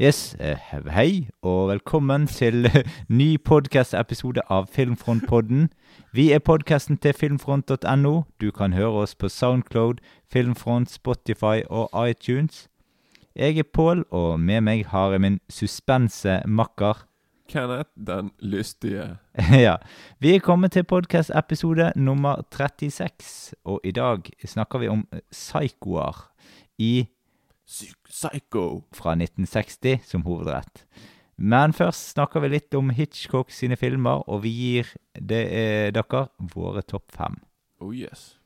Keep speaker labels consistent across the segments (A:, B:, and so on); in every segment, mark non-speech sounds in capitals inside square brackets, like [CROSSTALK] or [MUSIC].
A: Yes, eh, hei, og velkommen til [LAUGHS] ny podcast-episode av Filmfrontpodden. Vi er podcasten til filmfront.no. Du kan høre oss på Soundcloud, Filmfront, Spotify og iTunes. Jeg er Pål, og med meg har jeg min suspense-makker.
B: Kenneth, den lystige. [LAUGHS]
A: ja. Vi er kommet til podcast-episode nummer 36, og i dag snakker vi om psykoer i
B: Psycho.
A: fra 1960 som hovedrett. Men først snakker vi litt om Hitchcock sine filmer, og vi gir det, eh, dere våre topp fem.
B: Oh yes.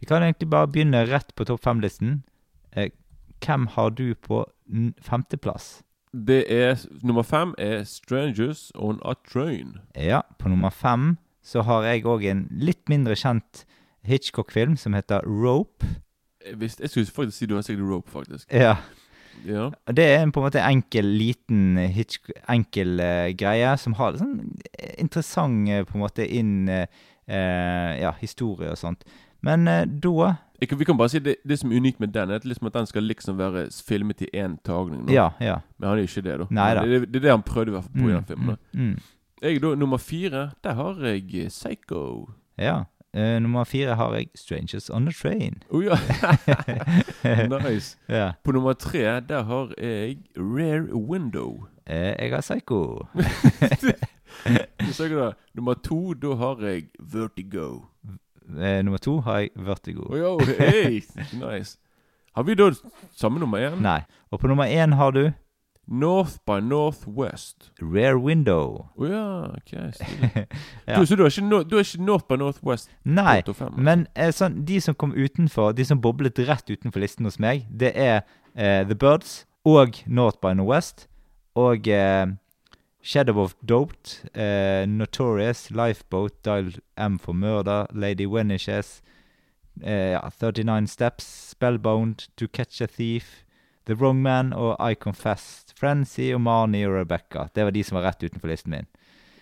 A: Vi kan egentlig bare begynne rett på topp fem-listen. Eh, hvem har du på femteplass?
B: Det er Nummer fem er Strangers on a Train.
A: Ja, på nummer fem så har jeg òg en litt mindre kjent Hitchcock-film som heter Rope.
B: Jeg, visste, jeg skulle faktisk si du har sikkert Rope, faktisk.
A: Ja,
B: Ja.
A: Det er en på en måte enkel, liten Hitch, enkel uh, greie som har sånn interessant uh, på en måte inn eh, Ja, historie og sånt. Men da
B: Jeg, vi kan bare si det, det som er unikt med den, er liksom at den skal liksom være filmet i én tagning.
A: Ja, ja.
B: Men han er ikke det, da.
A: Nei da.
B: Det, det, det er det han prøvde hvert fall på i den filmen. da.
A: mm, mm.
B: Jeg da, Nummer fire, der har jeg Psycho.
A: Ja. Eh, nummer fire har jeg 'Strangers on the Train'.
B: Oh ja. [LAUGHS] nice.
A: ja.
B: På nummer tre, der har jeg Rare Window.
A: Uh, jeg har Psycho.
B: Da, Nummer to, da har jeg Vertigo.
A: Uh, nummer to har jeg 'Vertigo'.
B: Oh, yo, hey, nice. Har vi da samme nummer én?
A: Nei. Og på nummer én har du
B: North by Northwest.
A: 'Rare Window'.
B: Å ja, ok. [LAUGHS]
A: Ja.
B: Du, så du er, ikke, du er, ikke North by Northwest?
A: Nei,
B: på topp fem,
A: men eh, sånn, de som kom utenfor, de som boblet rett utenfor listen hos meg, det er eh, The Birds og North by Northwest og eh, Shadow of Doped, eh, Notorious, Lifeboat, Dial M for Murder, Lady Wenishes, eh, ja, 39 Steps, Spellbound, To Catch a Thief, The Wrong Man og I Confessed, Frenzy og Marnie og Rebecca. Det var de som var rett utenfor listen min.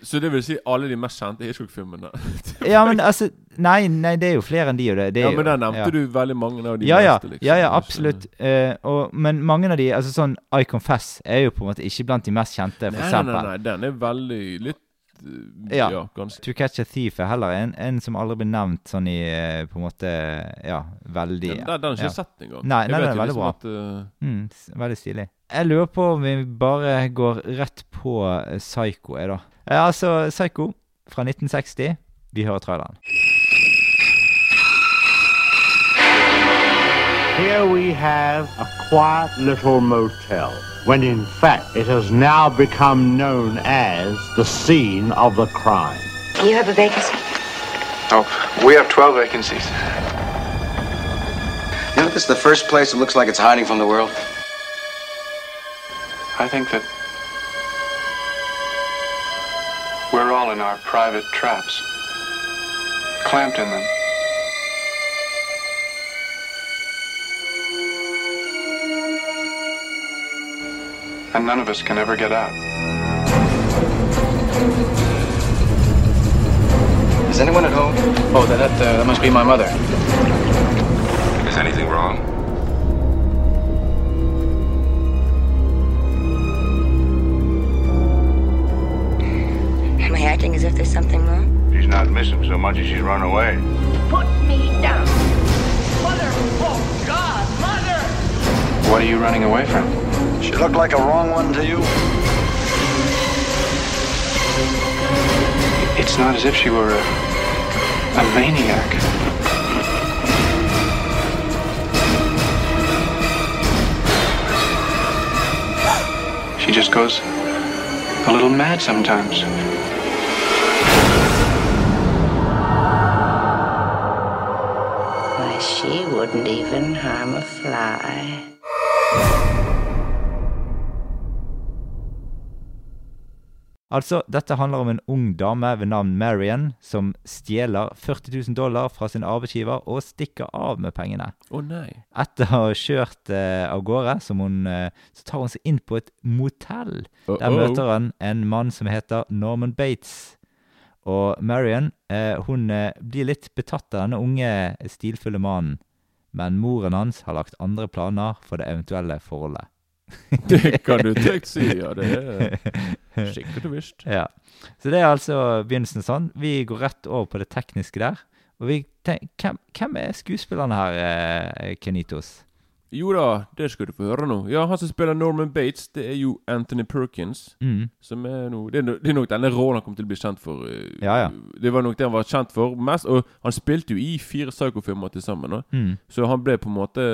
B: Så det vil si alle de mest kjente Hitchcock-filmene? [LAUGHS]
A: Ja, men altså Nei, nei, det er jo flere enn de. Og det, det
B: Ja, men der nevnte
A: ja.
B: du veldig mange av de
A: ja, ja,
B: meste, liksom.
A: ja, ja, absolutt. Uh, og, men mange av de, altså sånn I Confess, er jo på en måte ikke blant de mest kjente, for
B: Nei, nei,
A: eksempel.
B: nei, nei, den er veldig litt
A: Ja.
B: ja, ganske
A: To Catch a Thief er heller en, en som aldri blir nevnt sånn i eh, På en måte Ja, veldig
B: Den, den har ikke
A: ja.
B: sett engang.
A: Nei, nei, den er veldig bra.
B: At, uh...
A: mm, Veldig stilig. Jeg lurer på om vi bare går rett på eh, Psycho, jeg, da. Ja, altså, Psycho fra 1960. Vi hører traileren.
C: Here we have a quiet little motel, when in fact it has now become known as the scene of the crime.
D: You have a vacancy?
E: Oh, we have 12 vacancies.
F: You know, this is the first place that looks like it's hiding from the world.
E: I think that we're all in our private traps, clamped in them. And none of us can ever get out.
F: Is anyone at home? Oh, that that, uh, that must be my mother.
G: Is anything wrong?
D: Am I acting as if there's something wrong?
G: She's not missing so much as she's run away.
H: Put me down. Mother! Oh, God! Mother!
E: What are you running away from?
F: She looked like a wrong one to you.
E: It's not as if she were a, a maniac. She just goes a little mad sometimes.
D: Why, she wouldn't even harm a fly.
A: Altså, dette handler om en ung dame ved navn Marion som stjeler 40 000 dollar fra sin arbeidsgiver og stikker av med pengene.
B: Å nei.
A: Etter å ha kjørt eh, av gårde, hun, eh, så tar hun seg inn på et motell. Der
B: Uh-oh.
A: møter hun en mann som heter Norman Bates. Og Marion eh, hun eh, blir litt betatt av denne unge, stilfulle mannen. men moren hans har lagt andre planer for det eventuelle forholdet. [LAUGHS]
B: Det kan du trygt si, ja. Det er sikkert visst.
A: Ja. Så det er altså begynnelsen sånn. Vi går rett over på det tekniske der. Og vi tenk, hvem, hvem er skuespillerne her, eh, Kenitos?
B: Jo da, det skal du få høre nå. Ja, han som spiller Norman Bates, det er jo Anthony Perkins.
A: Mm.
B: Som er no, Det er, no, det er nok denne rollen han kom til å bli kjent for. eh,
A: Ja, ja.
B: Det var nok det han var kjent for mest. Og han spilte jo i fire Psycho-filmer til sammen.
A: Mm.
B: Så han ble på en måte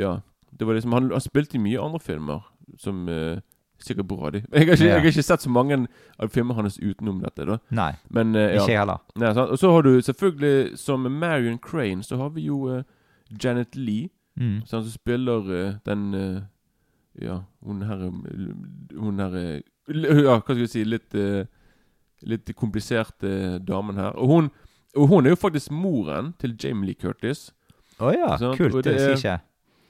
B: Ja. Det var liksom Han, han spilte i mye andre filmer som uh, Sikkert bra, de. Jeg har, ikke,
A: Ja.
B: jeg har ikke sett så mange av filmene hans utenom dette. da
A: Nei,
B: Men uh, ja.
A: ikke heller.
B: Nei? Og så har du selvfølgelig, som Marion Crane, så har vi jo uh, Janet Lee.
A: Mm.
B: Som spiller den Ja, hun her Hun her Ja, hva skal vi si Litt Litt kompliserte damen her. Og hun, og hun er jo faktisk moren til Jamie Lee Curtis.
A: Å ja,
B: sånn,
A: kult. Det
B: det er-
A: ikke.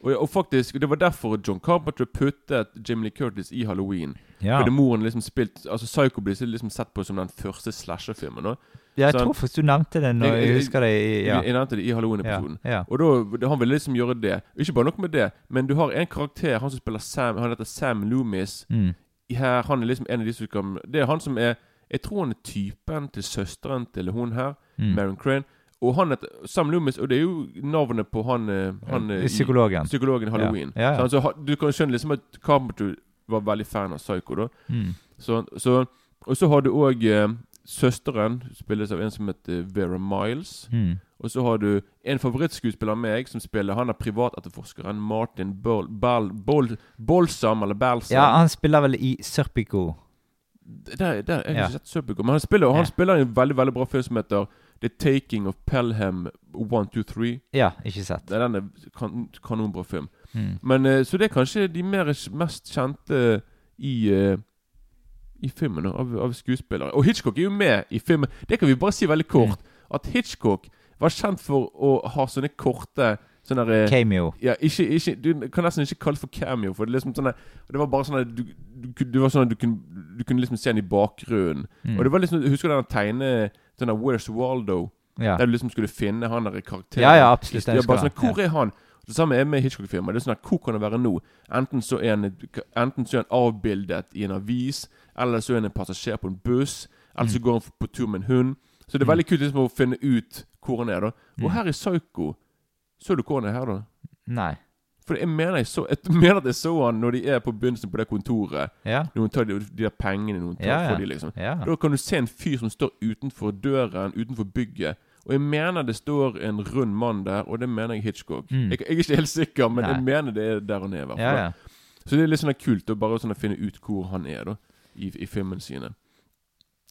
B: Og, og faktisk, Det var derfor John Carpenter puttet Jim Lee Curtis i Halloween.
A: Ja.
B: Fordi moren liksom spilt Altså Psycho blir liksom sett på som den første slasherfilmen.
A: ja, jeg tror faktisk du nevnte det når
B: Jeg-
A: jeg
B: jeg-
A: husker det i Ja.
B: Jeg, nevnte det i. Halloween-episoden.
A: ja.
B: Og da, Han ville liksom gjøre det. Ikke bare nok med det, men du har en karakter, han som spiller Sam Han heter Sam Loomis.
A: Mm.
B: Her, Han er liksom en av de som kan Det er han som er Jeg tror han er typen til søsteren til hun her,
A: Mm.
B: Maren Crane. Og han heter Sam Loomis, og det er jo navnet på han, eh, han eh, i-
A: Psykologen.
B: Psykologen Halloween.
A: Ja, ja, ja.
B: Så, han, ha- du kan skjønne liksom at Carpenter var veldig fan av Psycho. da
A: Mm.
B: så, så, Og så har du òg eh, søsteren, spilles av en som heter Vera Miles.
A: Mm.
B: Og så har du en favorittskuespiller av meg som spiller Han er privatetterforskeren Martin Bol, Bal, Bol, Bolsam, eller Balsam.
A: Ja, han spiller vel i Serpico.
B: der, der, Jeg har ikke sett Serpico, men han spiller, han spiller i en veldig veldig bra film som heter The Taking of Pelham 123.
A: Ja, ikke sett.
B: Det er denne kan, kanonbra film.
A: Mm.
B: Men uh, Så det er kanskje de mer, mest kjente i uh, I filmen av, av skuespillere. Og Hitchcock er jo med i filmen. Det kan vi bare si veldig kort. At Hitchcock var kjent for å ha sånne korte Sånn der, eh,
A: Cameo.
B: ja, ikke, ikke, Du kan nesten ikke kalle det for cameo. For det, liksom sånne, det var bare sånn at du, du, det var sånn at du kunne, du kunne liksom se den i bakgrunnen.
A: Mm.
B: Og det var liksom Husker du den tegne Sånn der Where's Waldo?
A: Ja.
B: Der du liksom skulle finne han der karakteren.
A: Ja, ja, absolutt, jeg
B: er bare sånn. Hvor er han? Det samme er med Hitchcock-filmer. Det er sånn at Hvor kan det være nå? Enten så er han, enten så er han avbildet i en avis, eller så er han en passasjer på en buss, eller så går han på tur med en hund. Så det er
A: Mm.
B: veldig kult liksom å finne ut hvor han er. da
A: Mm.
B: Og her i Psycho Så du hvor han er her, da?
A: Nei.
B: For jeg mener, jeg, så, jeg mener at jeg så han når de er på begynnelsen på det kontoret.
A: Ja.
B: Noen tar de, de der pengene noen tar
A: Ja, ja.
B: for de liksom
A: Ja.
B: Da kan du se en fyr som står utenfor døren, utenfor bygget. Og jeg mener det står en rund mann der, og det mener jeg Hitchcock.
A: Mm.
B: Jeg, jeg er ikke helt sikker, men
A: Nei.
B: jeg mener det er der han er.
A: Ja, ja.
B: Så det er litt sånn kult å bare sånn å finne ut hvor han er da i, i filmene sine.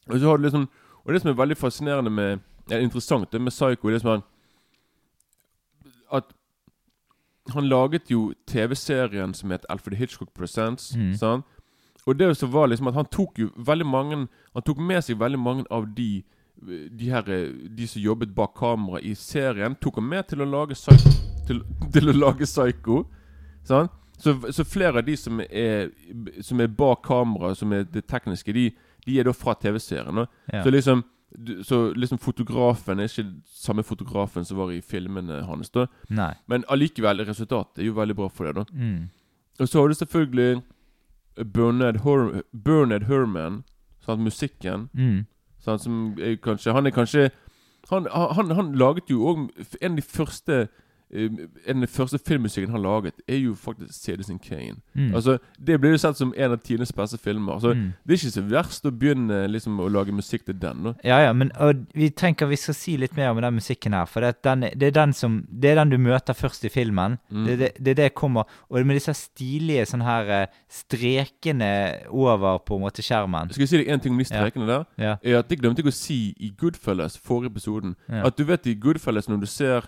B: Og så har du liksom Og det som er veldig fascinerende med ja, Interessant det med Psycho, det som er At han laget jo TV-serien som het Alfred Hitchcock Presents.
A: Mm.
B: Sant? Og det som var liksom at han tok jo veldig mange Han tok med seg veldig mange av de De her De som jobbet bak kamera i serien, tok han med til å lage Psycho. Til, til å lage Psycho. Sant? Så, så flere av de som er Som er bak kamera, som er det tekniske, de, de er da fra TV-serien.
A: Ja.
B: Så liksom du- Så liksom fotografen er ikke samme fotografen som var i filmene hans. da
A: Nei.
B: Men allikevel, resultatet er jo veldig bra for det. da
A: Mm.
B: og så har du selvfølgelig Bernard, Her Bernard Herman, sant, musikken.
A: Mm.
B: Sant, som er kanskje Han er kanskje Han, han, han laget jo òg En av de første En av de første filmmusikken han laget, er jo faktisk Citizen Kane.
A: Mm.
B: Altså, Det blir jo sett som en av tidenes beste filmer. Altså,
A: Mm.
B: Det er ikke så verst å begynne liksom å lage musikk til den. da
A: Ja, ja, men vi tenker vi skal si litt mer om den musikken her. For det, den, det, er den som, det er den du møter først i filmen.
B: Mm.
A: Det, det, det er det kommer Og med disse stilige sånn her eh, strekene over på en måte skjermen.
B: Skal jeg si deg en ting om de strekene der?
A: Ja.
B: Er at Det glemte jeg å si i Goodfellas, forrige episoden.
A: Ja.
B: At du vet i Goodfellas når du ser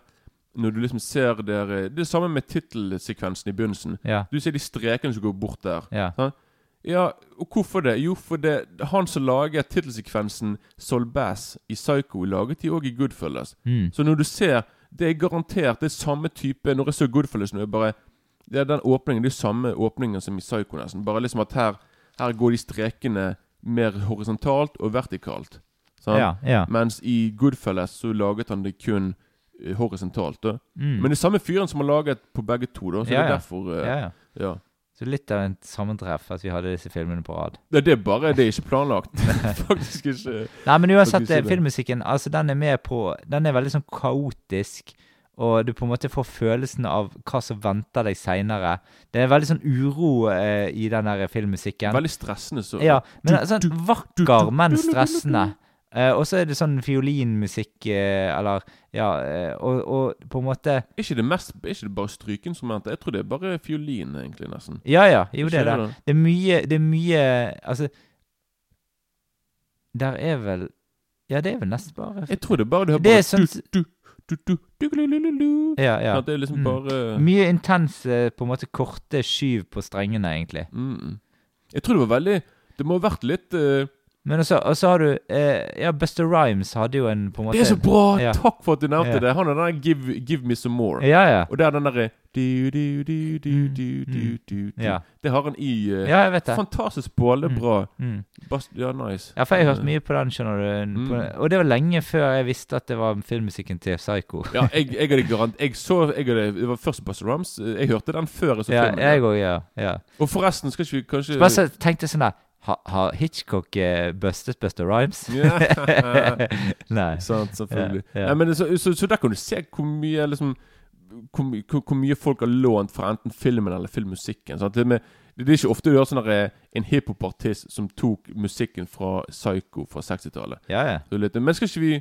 B: Når du liksom ser der Det er samme med tittelsekvensen i begynnelsen.
A: Ja.
B: Du ser de strekene som går bort der.
A: Ja.
B: Sånn? Ja, og hvorfor det? Jo, for det han som lager tittelsekvensen Sol Bass i Psycho, laget de òg i Goodfellas.
A: Mm.
B: Så når du ser Det er garantert det er samme type Når jeg så Goodfellas nå, bare Det er den åpningen, det er samme åpningen som i Psycho, nesten. Bare liksom at her Her går de strekene mer horisontalt og vertikalt. Sånn?
A: Ja, ja.
B: Mens i Goodfellas så laget han det kun horisontalt. da
A: Mm.
B: Men det er samme fyren som har laget på begge to, da. Så
A: Ja,
B: det er derfor eh,
A: ja, ja. Så litt av en sammentreff at vi hadde disse filmene på rad.
B: Det, det er bare Det er ikke planlagt. [LAUGHS] Faktisk ikke.
A: Nei, men uansett, filmmusikken altså den er med på Den er veldig sånn kaotisk, og du på en måte får følelsen av hva som venter deg seinere. Det er veldig sånn uro eh, i den der filmmusikken.
B: Veldig stressende. Så.
A: Ja, men sånn
B: du-
A: vakker, men stressende. Eh, og så er det sånn fiolinmusikk, eh, eller Ja, eh, og, og på en måte
B: Er ikke det mest Er ikke det bare strykeinstrumenter? Jeg tror det er bare fiolin, egentlig, nesten.
A: Ja, ja. Jo, det er det. Det er mye Det er mye Altså Der er vel Ja, det er vel nesten bare
B: Jeg tror det er bare du hører
A: Det er
B: bare
A: sånn-
B: du, du, du, du, du, du, du, du.
A: Ja, ja.
B: At Det er liksom
A: Mm.
B: bare
A: Mye intense, på en måte korte skyv på strengene, egentlig.
B: mm. Jeg tror det var veldig Det må ha vært litt eh,
A: Men også, og så har du eh, Ja, Buster Rhymes hadde jo en på en måte
B: Det er så bra!
A: Ja.
B: Takk for at du nevnte
A: Ja.
B: det. Han er den der give, 'Give Me Some More'.
A: Ja, ja.
B: Og det er den derre du, du.
A: Ja.
B: Det har han i uh,
A: Ja, jeg vet det.
B: Fantastisk bålebra.
A: Mm. Mm.
B: Ja, nice.
A: Ja, for jeg har hørt
B: Eh,
A: mye på den, skjønner du.
B: Mm.
A: Og det var lenge før jeg visste at det var filmmusikken til Psycho.
B: Ja, jeg, jeg hadde garant Jeg så jeg hadde, Det var først Buster Rhymes, Jeg hørte den før jeg så
A: Ja,
B: filmen.
A: jeg òg, ja. ja.
B: Og forresten, skal ikke vi kanskje
A: Så bare tenkte sånn der Har, ha Hitchcock eh, bustet Buster Rhymes? [LAUGHS] Nei.
B: Sant, selvfølgelig.
A: Ja, ja.
B: Nei, men så, så, så der kan du se hvor mye liksom hvor, hvor, hvor mye folk har lånt fra enten filmen eller filmmusikken. Sant? Det, med, det er ikke ofte du hører sånn eh, en hiphopartist som tok musikken fra Psycho fra 60-tallet.
A: Ja, ja.
B: Men skal ikke vi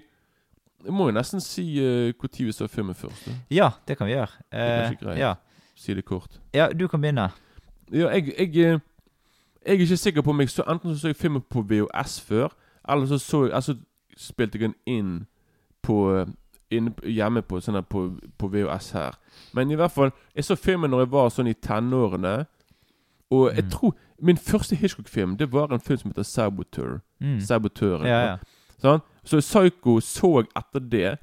B: Jeg må jo nesten si uh, tid vi så filmen først. Da.
A: Ja, det kan vi gjøre.
B: er
A: Eh,
B: kanskje greit.
A: ja.
B: Si det kort.
A: ja, du kan begynne.
B: Ja, jeg, jeg, jeg er ikke sikker på om jeg så Enten så så jeg filmen på VHS før, eller så, så jeg, altså, spilte jeg den inn på inn, hjemme på, sånn på, på VHS her. Men i hvert fall Jeg så filmen når jeg var sånn i tenårene. Og jeg
A: Mm.
B: tror Min første Hitchcock-film Det var en film som heter Saboteur.
A: Mm.
B: Sabotøren.
A: Ja, ja.
B: Sånn? Så Psycho så jeg etter det.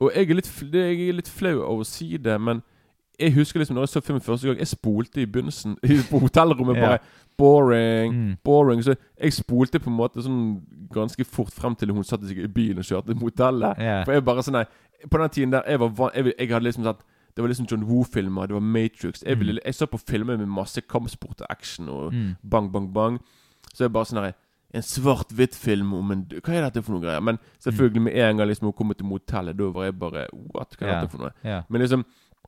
B: Og jeg er litt, jeg er litt flau over å si det, men jeg husker liksom når jeg så filmen første gang Jeg spolte i begynnelsen [LAUGHS] i- på hotellrommet. Bare boring,
A: Mm.
B: boring. Så jeg spolte på en måte sånn ganske fort frem til hun satte seg i bilen og kjørte mot hotellet.
A: Ja.
B: For jeg bare sånn nei, På den tiden der jeg var van, jeg, jeg hadde liksom sagt Det var liksom John Woo-filmer, det var Matrix. Jeg, ville, jeg så på filmer med masse kampsport og action og
A: Mm.
B: bang, bang, bang. Så jeg bare sånn her En svart-hvitt-film om en Hva er dette for noe greier? Men selvfølgelig, med en gang liksom hun kom til motellet, da var jeg bare What? Hva er
A: yeah.
B: dette for noe?
A: Yeah.
B: Men liksom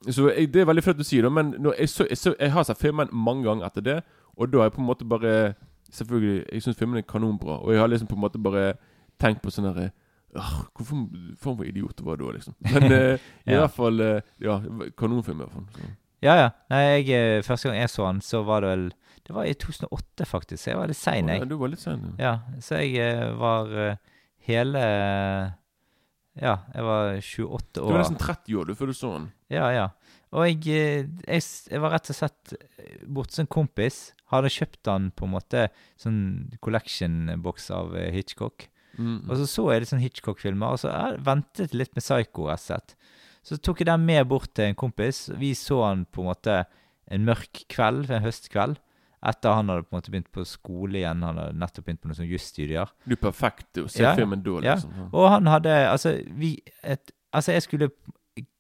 B: Så jeg, Det er veldig flaut å si, det, men jeg, så, jeg, så, jeg har sett filmen mange ganger etter det, og da har jeg på en måte bare Selvfølgelig, jeg syns filmen er kanonbra, og jeg har liksom på en måte bare tenkt på sånn herre «Åh, Hvorfor form for idiot var da, liksom? Men [LAUGHS] eh, i
A: Ja.
B: hvert fall eh, Ja, kanonfilm, i hvert fall. Så.
A: Ja, ja. Nei, jeg, eh, første gang jeg så han, så var det vel Det var i 2008, faktisk. Så jeg var litt sein,
B: Ja,
A: jeg.
B: du var litt sein. ja.
A: Ja, så jeg eh, var eh, hele Ja, jeg var 28 år.
B: Du var nesten 30 år du før du så den.
A: Ja, ja. Og jeg, eh, jeg, jeg var rett og slett eh, borte hos en kompis. Hadde kjøpt han på en måte sånn collection-boks av eh, Hitchcock.
B: Mm.
A: Og så så jeg litt sånn Hitchcock-filmer, og så jeg ventet litt med Psycho. slett. Så tok jeg den med bort til en kompis. Vi så han på en måte en mørk kveld, en høstkveld. Etter han hadde på en måte begynt på skole igjen. Han hadde nettopp begynt på noen sånn jusstudier.
B: Du er perfekt å se
A: Ja,
B: filmen da, liksom. Ja.
A: Og han hadde Altså, vi et, Altså, jeg skulle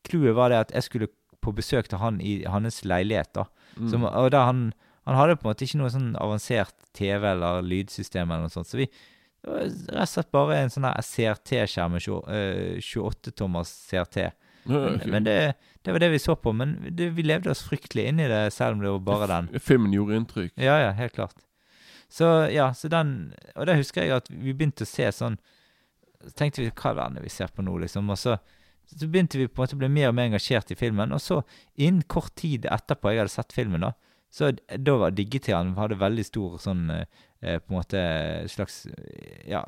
A: Clouet var det at jeg skulle på besøk til han i hans leilighet, da.
B: Mm.
A: Som, og da han Han hadde på en måte ikke noe sånn avansert TV eller lydsystem eller noe sånt, så vi det var rett og slett bare en sånn CRT-skjerm 28-tommers CRT. Men, men det, det var det vi så på. Men det, vi levde oss fryktelig inn i det, selv om det var bare den.
B: Filmen gjorde inntrykk.
A: Ja, ja, helt klart. Så ja, så den Og da husker jeg at vi begynte å se sånn Så tenkte vi hva er det vi ser på nå, liksom? Og så, så begynte vi på en måte å bli mer og mer engasjert i filmen. Og så, innen kort tid etterpå jeg hadde sett filmen, da, så da var han hadde veldig stor sånn eh, På en måte slags ja,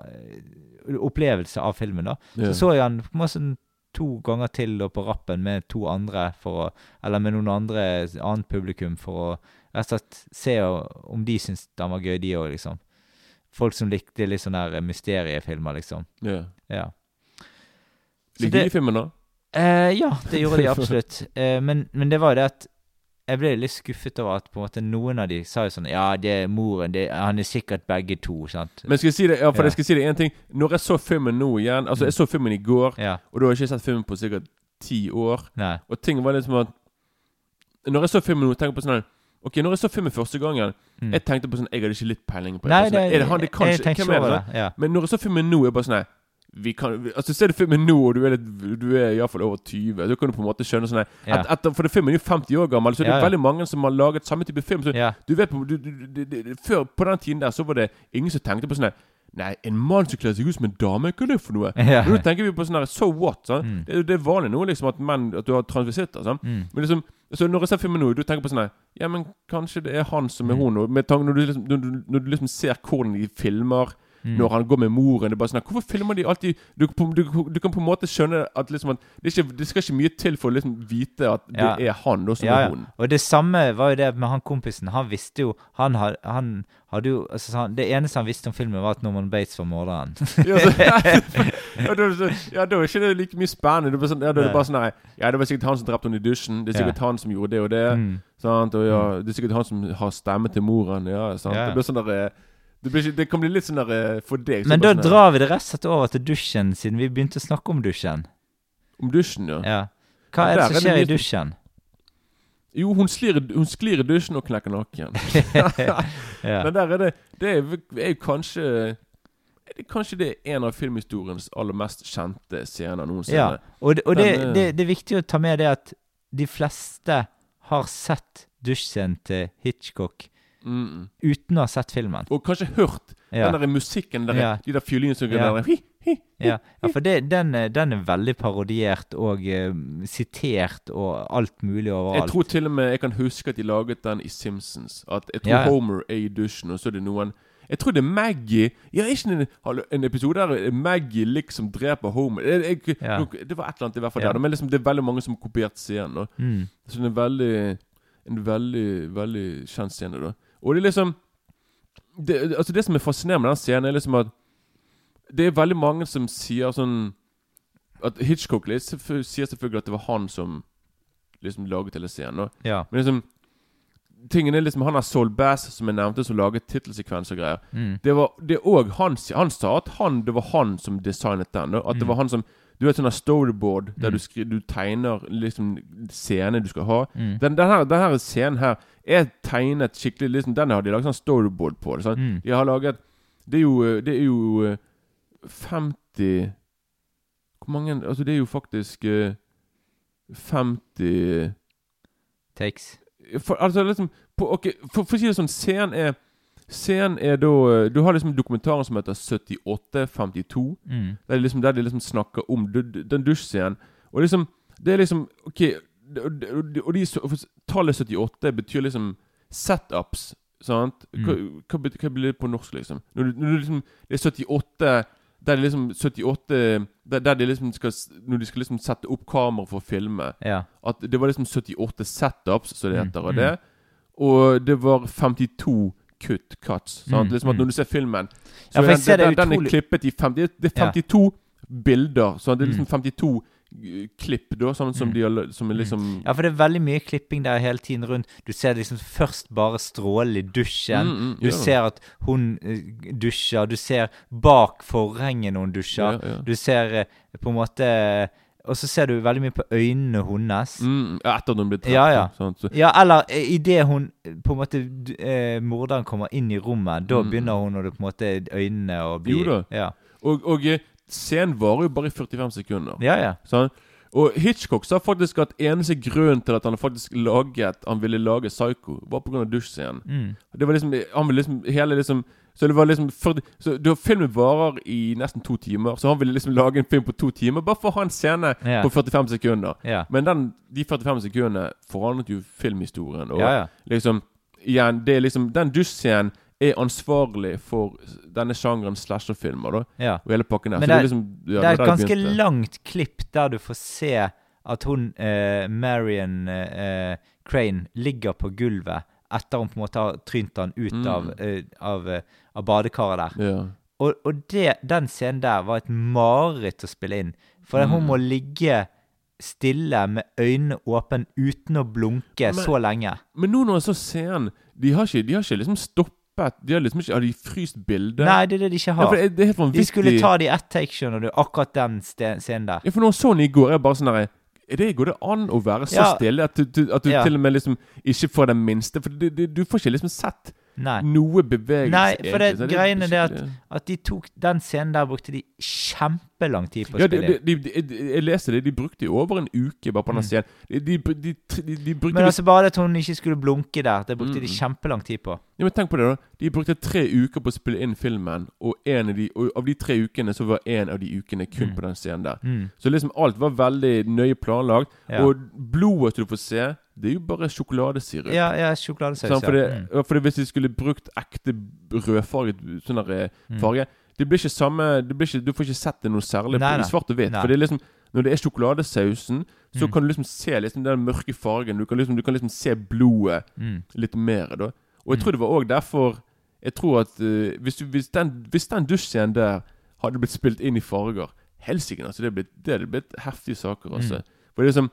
A: opplevelse av filmen, da.
B: Ja.
A: Så så jeg den på en måte sånn to ganger til og på rappen med to andre for å Eller med noen andre annet publikum for å rett og slett se om de syntes den var gøy, de òg, liksom. Folk som likte litt sånne der mysteriefilmer, liksom.
B: Ja.
A: Ja.
B: Likte de filmene?
A: Eh, ja, det gjorde de [LAUGHS] absolutt. eh, men, men det var jo det at jeg ble litt skuffet over at på en måte noen av de sa jo sånn Ja, det er moren. Det, han er sikkert begge to. sant?
B: Men skal jeg si det, ja, for jeg skal si det én ting Når jeg så filmen nå igjen Altså, jeg så filmen i går,
A: Ja.
B: og da har jeg ikke sett filmen på sikkert ti år.
A: Nei.
B: Og ting var litt som at Når jeg så filmen nå, tenker jeg på sånn Ok, når jeg så filmen første gangen
A: Mm.
B: Jeg tenkte på sånn Jeg hadde ikke litt peiling på det.
A: Nei,
B: sånn, er det han? Det kan ikke Hvem er det? sånn?
A: ja.
B: Men når jeg så filmen nå, er jeg bare sånn vi kan, altså Ser du filmen nå, og du er, litt, du er iallfall over 20, da kan du på en måte skjønne sånn
A: Ja.
B: at, For det filmen er jo 50 år gammel, så det er
A: Ja, ja.
B: veldig mange som har laget samme type film. Så du vet på, du, du, du, Før på den tiden der så var det ingen som tenkte på sånn nei, en mann som kler seg ut som en dame, hva er det for noe? [LAUGHS]
A: Ja.
B: Nå tenker vi på sånn her So what? Sånn?
A: Mm.
B: Det, det er vanlig nå liksom at menn At du har transvisitter. Sånn?
A: Mm.
B: Men liksom så Når jeg ser filmen nå, du tenker på sånn Ja, men kanskje det er han som er
A: Mm.
B: hun. Når du, liksom, når, du, når du liksom ser hvordan de filmer
A: Mm.
B: når han går med moren. Det er bare sånn Hvorfor filmer de alltid du, du, du kan på en måte skjønne at liksom at det, ikke, det skal ikke mye til for å liksom vite at det
A: Ja.
B: er han da som
A: Ja,
B: er
A: ja. Og det samme var jo det med han kompisen. Han visste jo Han, had, han hadde jo altså, han, Det eneste han visste om filmen, var at Norman Bates var morderen. [LAUGHS]
B: Ja, [LAUGHS] ja, da, er ikke det like mye spennende. Det var sånn, ja, da er det bare sånn Nei, Ja, det var sikkert han som drepte henne i dusjen. Det er sikkert han som gjorde det og det.
A: Mm.
B: Sant? Og ja, det er sikkert han som har stemme til moren. Ja, sant? Det blir sånn der, eh, det, blir, det kan bli litt sånn der eh, for deg.
A: Men da drar vi det rett og slett over til dusjen, siden vi begynte å snakke om dusjen.
B: Om dusjen, ja.
A: Ja. Hva er det som
B: skjer det
A: i dusjen?
B: Jo, hun sklir, hun sklir i dusjen og knekker nakken. [LAUGHS]
A: ja.
B: Men der er det Det er, er jo kanskje det Kanskje det er en av filmhistoriens aller mest kjente scener noensinne.
A: ja. Og, det, og det,
B: Den, eh,
A: det, det er viktig å ta med det at de fleste har sett dusjen til Hitchcock
B: Mm.
A: uten å ha sett filmen.
B: Og kanskje hørt
A: Ja.
B: den der musikken der,
A: Ja.
B: de der fiolinsyngerne
A: Ja. Ja, ja for det, den, den er veldig parodiert og uh, sitert og alt mulig overalt.
B: Jeg tror til og med jeg kan huske at de laget den i Simpsons. At Jeg tror. Homer er i dusjen, og så er det noen Jeg tror det er Maggie Ja, ikke en, en episode der Maggie liksom dreper Homer? Jeg, jeg,
A: Ja.
B: Det var et eller annet i hvert fall
A: Ja.
B: der. Men liksom, det er veldig mange som har kopiert scenen.
A: Mm.
B: Så det er veldig En veldig, veldig kjent scene, da. Og det er liksom det, Altså Det som er fascinerende med den scenen, er liksom at det er veldig mange som sier sånn At Hitchcock sier selvfølgelig at det var han som liksom laget hele scenen. Og,
A: Ja.
B: Men liksom Tingen er liksom Han har Saul Bass, som jeg nevnte, som laget tittelsekvens og greier.
A: Mm.
B: Det var det er også han, han sa at han, det var han som designet den. Og At det
A: Mm.
B: var han som Du har sånn sånt storyboard der
A: Mm.
B: du, skri, du tegner liksom scenen du skal ha.
A: Mm.
B: Den, den, her, den her scenen her er tegnet skikkelig liksom, Den har de laget sånn storyboard på. Det, sant?
A: Mm.
B: De har laget Det er jo, eh, det er jo eh, 50 Hvor mange Altså, det er jo faktisk eh, 50
A: Takes.
B: for, altså liksom på, okay, for, for å si det sånn, scenen er Scenen er da eh, Du har liksom dokumentaren som heter 7852.
A: Mm.
B: Der de liksom, der de liksom snakker om den dusjscenen. Og liksom Det er liksom Ok og de, og Tallet 78 betyr liksom setups. Sant? Hva, hva, hva blir det på norsk, liksom? Når du, når du liksom Det er 78 Der de liksom 78 Der, der de liksom skal Når de skal liksom sette opp kamera for å filme
A: Ja.
B: at det var liksom 78 setups, som det
A: Mm,
B: heter, og
A: mm.
B: det. Og det var 52 cut cuts.
A: Mm,
B: liksom at
A: mm.
B: Når du ser filmen Så
A: Ja,
B: den,
A: ser det
B: den, den er klippet i 50, Det er
A: Ja.
B: 52 bilder. Så det er liksom
A: Mm.
B: 52 uh, klipp, da, sånn som
A: Mm.
B: de Som er liksom
A: Ja, for det er veldig mye klipping der hele tiden rundt. Du ser liksom først bare strålen i dusjen.
B: Mm, mm,
A: Du
B: ja.
A: ser at hun eh, dusjer. Du ser bak forhenget når hun dusjer.
B: Ja, ja.
A: Du ser eh, på en måte Og så ser du veldig mye på øynene hennes.
B: mm, Etter at hun blir drept.
A: Ja, ja.
B: Sånn. Så,
A: Ja, eller eh, idet hun eh, på en måte eh, Morderen kommer inn i rommet, da
B: Mm.
A: begynner hun å på en måte øynene å bli
B: Jo da.
A: Ja,
B: og, og eh, scenen varer jo bare i 45 sekunder.
A: ja. ja.
B: Sånn? Og Hitchcock sa faktisk at eneste grunn til at han faktisk laget Han ville lage Psycho, var pga. dusjscenen.
A: Mm.
B: Det var liksom Han ville liksom hele liksom Så det var liksom 40, Så du, Filmen varer i nesten to timer, så han ville liksom lage en film på to timer bare for å ha en scene
A: yeah.
B: på 45 sekunder.
A: Yeah.
B: Men den, de 45 sekundene forandret jo filmhistorien. Og
A: yeah,
B: liksom Igjen, det er liksom Den dusjscenen er ansvarlig for denne sjangeren slasherfilmer, da.
A: ja.
B: Og hele pakken der.
A: Men
B: det er liksom ja,
A: Det er et ganske
B: begynte.
A: langt klipp der du får se at hun, eh, Marion eh, Crane, ligger på gulvet etter hun på en måte har trynt han ut
B: Mm.
A: av, eh, av, eh, av badekaret der.
B: Yeah.
A: Og, og det, den scenen der var et mareritt å spille inn. For hun
B: Mm.
A: må ligge stille med øynene åpne uten å blunke
B: Men-
A: så lenge.
B: Men nå når jeg så scenen De har ikke, de har ikke liksom stoppet De har liksom ikke Har de fryst bildet?
A: Nei, det er det de ikke har.
B: Ja, det, det
A: de skulle ta det i ett take, skjønner du. Akkurat den scenen der.
B: Ja, for når jeg så den i går, er jeg bare sånn der er det, Går det an å være så
A: Ja.
B: stille at du, du, at du
A: Ja.
B: til og med liksom ikke får den minste? For du, du, får ikke liksom sett
A: Nei.
B: noe bevegelse.
A: Nei, for det
B: egentlig,
A: greiene det at, at de tok Den scenen der brukte de kjempelang tid på å
B: ja,
A: spille inn.
B: Jeg leste det, de brukte jo over en uke bare på den
A: Mm.
B: scenen. De, de, de,
A: Men altså bare det at hun ikke skulle blunke der, det brukte
B: Mm.
A: de kjempelang tid på.
B: Ja, men tenk på det da De brukte tre uker på å spille inn filmen Og, en av, de, og av de tre ukene så var en av de ukene kun
A: Mm.
B: på den scenen der
A: Mm.
B: Så liksom alt var veldig nøye planlagt
A: Ja.
B: Og blodet du får se Det er jo bare sjokoladesirup
A: Ja, ja sjokoladesaus.
B: Sånn, fordi,
A: ja.
B: det,
A: Mm.
B: ja, hvis de skulle brukt ekte rødfarget sånn eh,
A: Mm.
B: Det blir ikke samme det blir ikke, Du får ikke sett det noe særlig
A: Nei,
B: på,
A: nei.
B: svart og hvitt. For det er liksom Når det er sjokoladesausen Så
A: Mm.
B: kan du liksom se liksom den mørke fargen Du kan liksom, du kan liksom se blodet
A: Mm.
B: litt mer da Og jeg
A: Mm.
B: tror det var også derfor Jeg tror at uh, hvis, du, hvis den, hvis den dusjen der Hadde blitt spilt inn i farger Helsike altså Det blitt, det hadde blitt heftige saker altså.
A: Mm.
B: For det er liksom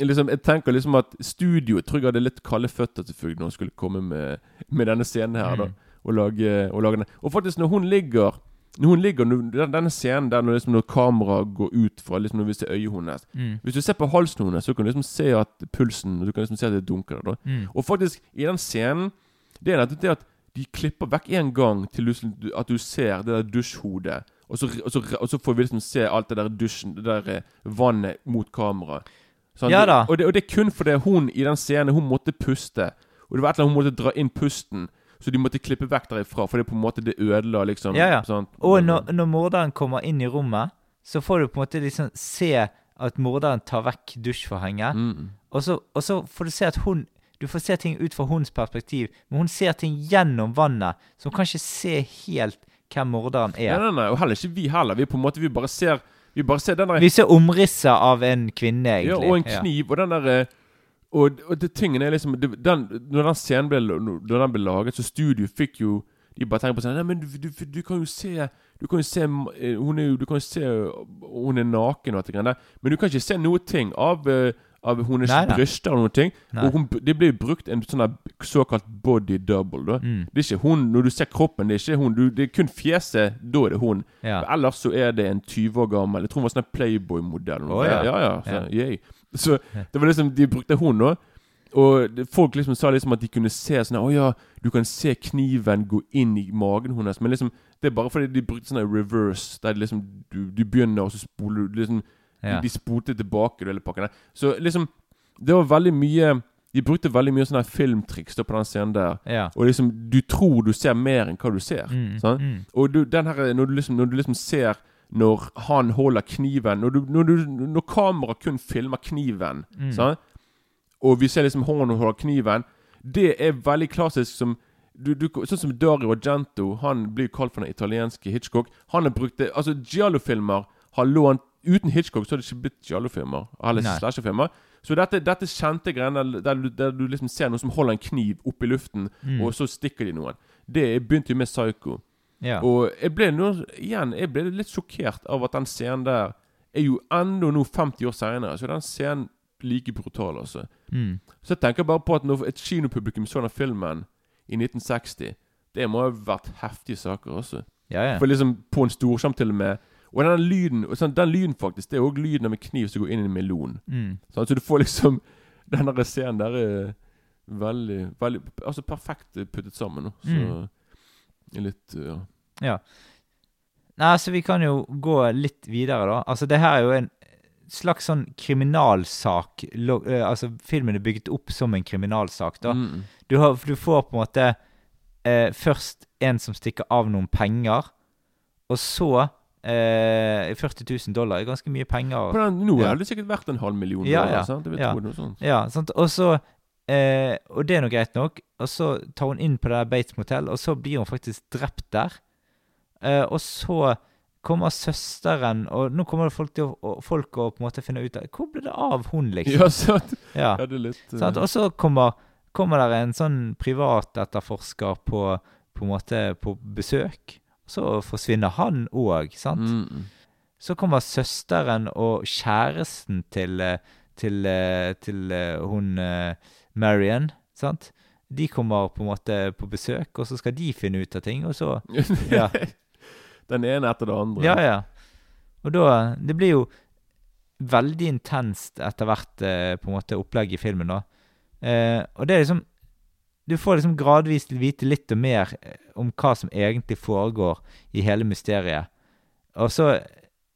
B: Liksom, jeg tenker liksom at studioet tror jeg hadde litt kalde føtter selvfølgelig når hun skulle komme med, med denne scenen her. da
A: Mm.
B: og lage, og lage den. Og faktisk, når hun ligger Når hun ligger når, Denne scenen der når, liksom, når kameraet går ut fra liksom, Når vi ser øyet hennes
A: Mm.
B: Hvis du ser på halsen hennes, så kan du liksom se at pulsen Du kan liksom se at det dunker. da
A: Mm.
B: Og faktisk, i den scenen Det er nettopp det at de klipper vekk en gang til du, at du ser det der dusjhodet. Og så, og, så, og så får vi liksom se alt det der dusjen Det der eh, vannet mot kameraet. Sånn,
A: Ja da.
B: Og det, og det er kun fordi hun i den scenen Hun måtte puste. Og det var et eller annet hun måtte dra inn pusten. Så de måtte klippe vekk derifra, for det på en måte det ødela liksom
A: Ja, ja.
B: Sånn.
A: Og når, når morderen kommer inn i rommet, så får du på en måte liksom se at morderen tar vekk dusjforhenget.
B: mm.
A: Og, så, og så får du se at hun Du får se ting ut fra hennes perspektiv, men hun ser ting gjennom vannet, så hun kan ikke se helt hvem morderen er.
B: Nei, nei, nei, og heller ikke vi heller. Vi på en måte Vi bare ser Vi bare ser den der
A: Vi ser omrisset av en kvinne, egentlig.
B: Ja, og en kniv, og den der eh, Og, og det tingen er liksom den, Når den scenen ble, når den ble laget, så studio fikk jo De bare tenker på sånn Nei, men du, du, du kan jo se Du kan jo se eh, Hun er jo Du kan jo se Hun er naken og alt det greiene der. Men du kan ikke se noe ting av eh, av hennes
A: Nei, nei.
B: bryster eller noen ting.
A: Nei.
B: Og hun, det blir brukt en sånn såkalt body double. da
A: Mm.
B: Det er ikke hun Når du ser kroppen, det er ikke hun du, Det er kun fjeset. Da er det hun.
A: Ja.
B: Ellers så er det en 20 år gammel Jeg tror hun var sånn Playboy-modell.
A: Oh, ja.
B: ja, ja, så,
A: Ja.
B: så det var liksom De brukte hun òg. Og folk liksom sa liksom at de kunne se sånn Å ja, du kan se kniven gå inn i magen hennes. Men liksom det er bare fordi de brukte sånn reverse, der liksom du, du begynner, og så spoler du liksom
A: Ja.
B: de, de spolte tilbake hele pakken der. Så liksom Det var veldig mye De brukte veldig mye sånne filmtriks da på den scenen der.
A: ja.
B: Og liksom Du tror du ser mer enn hva du ser.
A: Mm,
B: sånn?
A: mm.
B: Og du, den her, når, du liksom, når du liksom ser Når han holder kniven Når, du, når, du, når kameraet kun filmer kniven
A: Mm.
B: sånn? Og vi ser liksom hånden holder kniven Det er veldig klassisk som du, du, Sånn som Dario Argento Han blir kalt for den italienske Hitchcock Han har brukt det Altså Giallo-filmer har lånt Uten Hitchcock så hadde det ikke blitt Giallo-filmer Eller slasherfilmer. Så dette, dette kjente greiene der, der du liksom ser noen som holder en kniv opp i luften
A: Mm.
B: Og så stikker de noen Det begynte jo med Psycho
A: ja.
B: og jeg ble nå igjen Jeg ble litt sjokkert av at den scenen der er jo enda nå 50 år senere. Så den scenen like brutal, altså.
A: Mm.
B: Så jeg tenker bare på at når et kinopublikum så den filmen i 1960 Det må ha vært heftige saker også.
A: ja, ja.
B: For liksom på en storskjerm til og med. Og den lyden sånn, Den lyden faktisk Det er òg lyden av en kniv som går inn i en melon.
A: Mm.
B: Sånn, så du får liksom [LAUGHS] Den der scenen der er veldig, veldig Altså perfekt puttet sammen. Så
A: Mm.
B: litt Ja.
A: Ja. Nei, altså vi kan jo gå litt videre, da. Altså det her er jo en slags sånn kriminalsak. Eh, altså filmen er bygget opp som en kriminalsak, da.
B: Mm.
A: Du, har, du får på en måte eh, først en som stikker av noen penger, og så eh, 40 000 dollar er ganske mye penger.
B: På den, nå
A: Ja.
B: hadde det sikkert vært en halv million
A: Ja,
B: dollar.
A: ja.
B: Sant? Det
A: Ja.
B: noe sånt.
A: Ja, sant? Og så eh, Og det er nå greit nok. Og så tar hun inn på det der Bates Motel, og så blir hun faktisk drept der. Eh, og så kommer søsteren, og nå kommer det folk til å, folk å på en måte finne ut av Hvor ble det av hun, [LAUGHS] liksom?
B: Ja, sant?
A: Ja.
B: Ja, det er litt uh...
A: Sant? Og så kommer, kommer der en sånn privatetterforsker på, på en måte på besøk. Så forsvinner han òg, sant?
B: mm.
A: Så kommer søsteren og kjæresten til, til, til, eh, til eh, hun eh, Marion, sant? De kommer på en måte på besøk, og så skal de finne ut av ting, og så [LAUGHS] Ja,
B: Den ene etter det andre.
A: ja. ja. Og da Det blir jo veldig intenst etter hvert eh, på en måte opplegg i filmen. da. Eh, og det er liksom Du får liksom gradvis vite litt og mer eh, om hva som egentlig foregår i hele mysteriet. Og så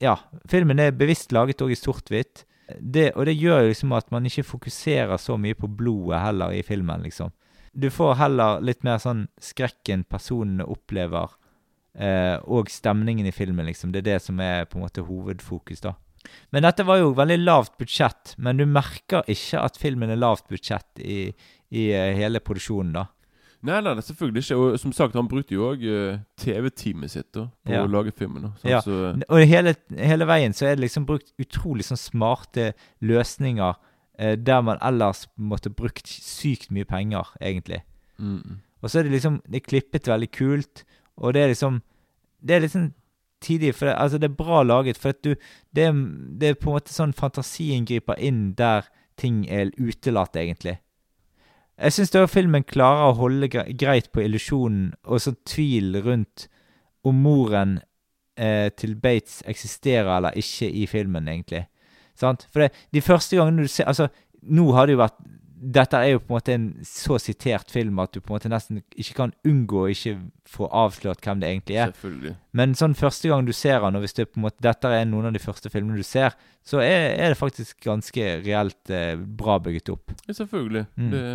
A: Ja, filmen er bevisst laget òg i sort-hvitt. Og det gjør jo liksom at man ikke fokuserer så mye på blodet heller i filmen, liksom. Du får heller litt mer sånn skrekken personene opplever, eh, og stemningen i filmen, liksom. Det er det som er på en måte hovedfokus, da. Men dette var jo veldig lavt budsjett, men du merker ikke at filmen er lavt budsjett i, i eh, hele produksjonen, da.
B: Nei, nei, selvfølgelig ikke. Og som sagt, han brukte jo òg TV-teamet sitt da på
A: Ja.
B: å lage filmen. da?
A: Ja.
B: Så,
A: Og hele, hele veien så er det liksom brukt utrolig sånn smarte løsninger eh, der man ellers måtte brukt sykt mye penger, egentlig.
B: mm,
A: Og så er det liksom Det er klippet veldig kult, og det er liksom Det er liksom tidlig, for det, altså det er bra laget, for at du det det er på en måte sånn fantasien griper inn der ting er utelatt, egentlig. Jeg syns filmen klarer å holde greit på illusjonen og sånn tvil rundt om moren eh, til Bates eksisterer eller ikke i filmen, egentlig. Sant? For det, de første gangene du ser Altså, nå har det jo vært Dette er jo på en måte en så sitert film at du på en måte nesten ikke kan unngå å ikke få avslørt hvem det egentlig er.
B: selvfølgelig.
A: Men sånn første gang du ser han, og hvis det på en måte, dette er noen av de første filmene du ser, så er, er det faktisk ganske reelt eh, bra bygget opp.
B: Ja, selvfølgelig.
A: Mm.
B: Det,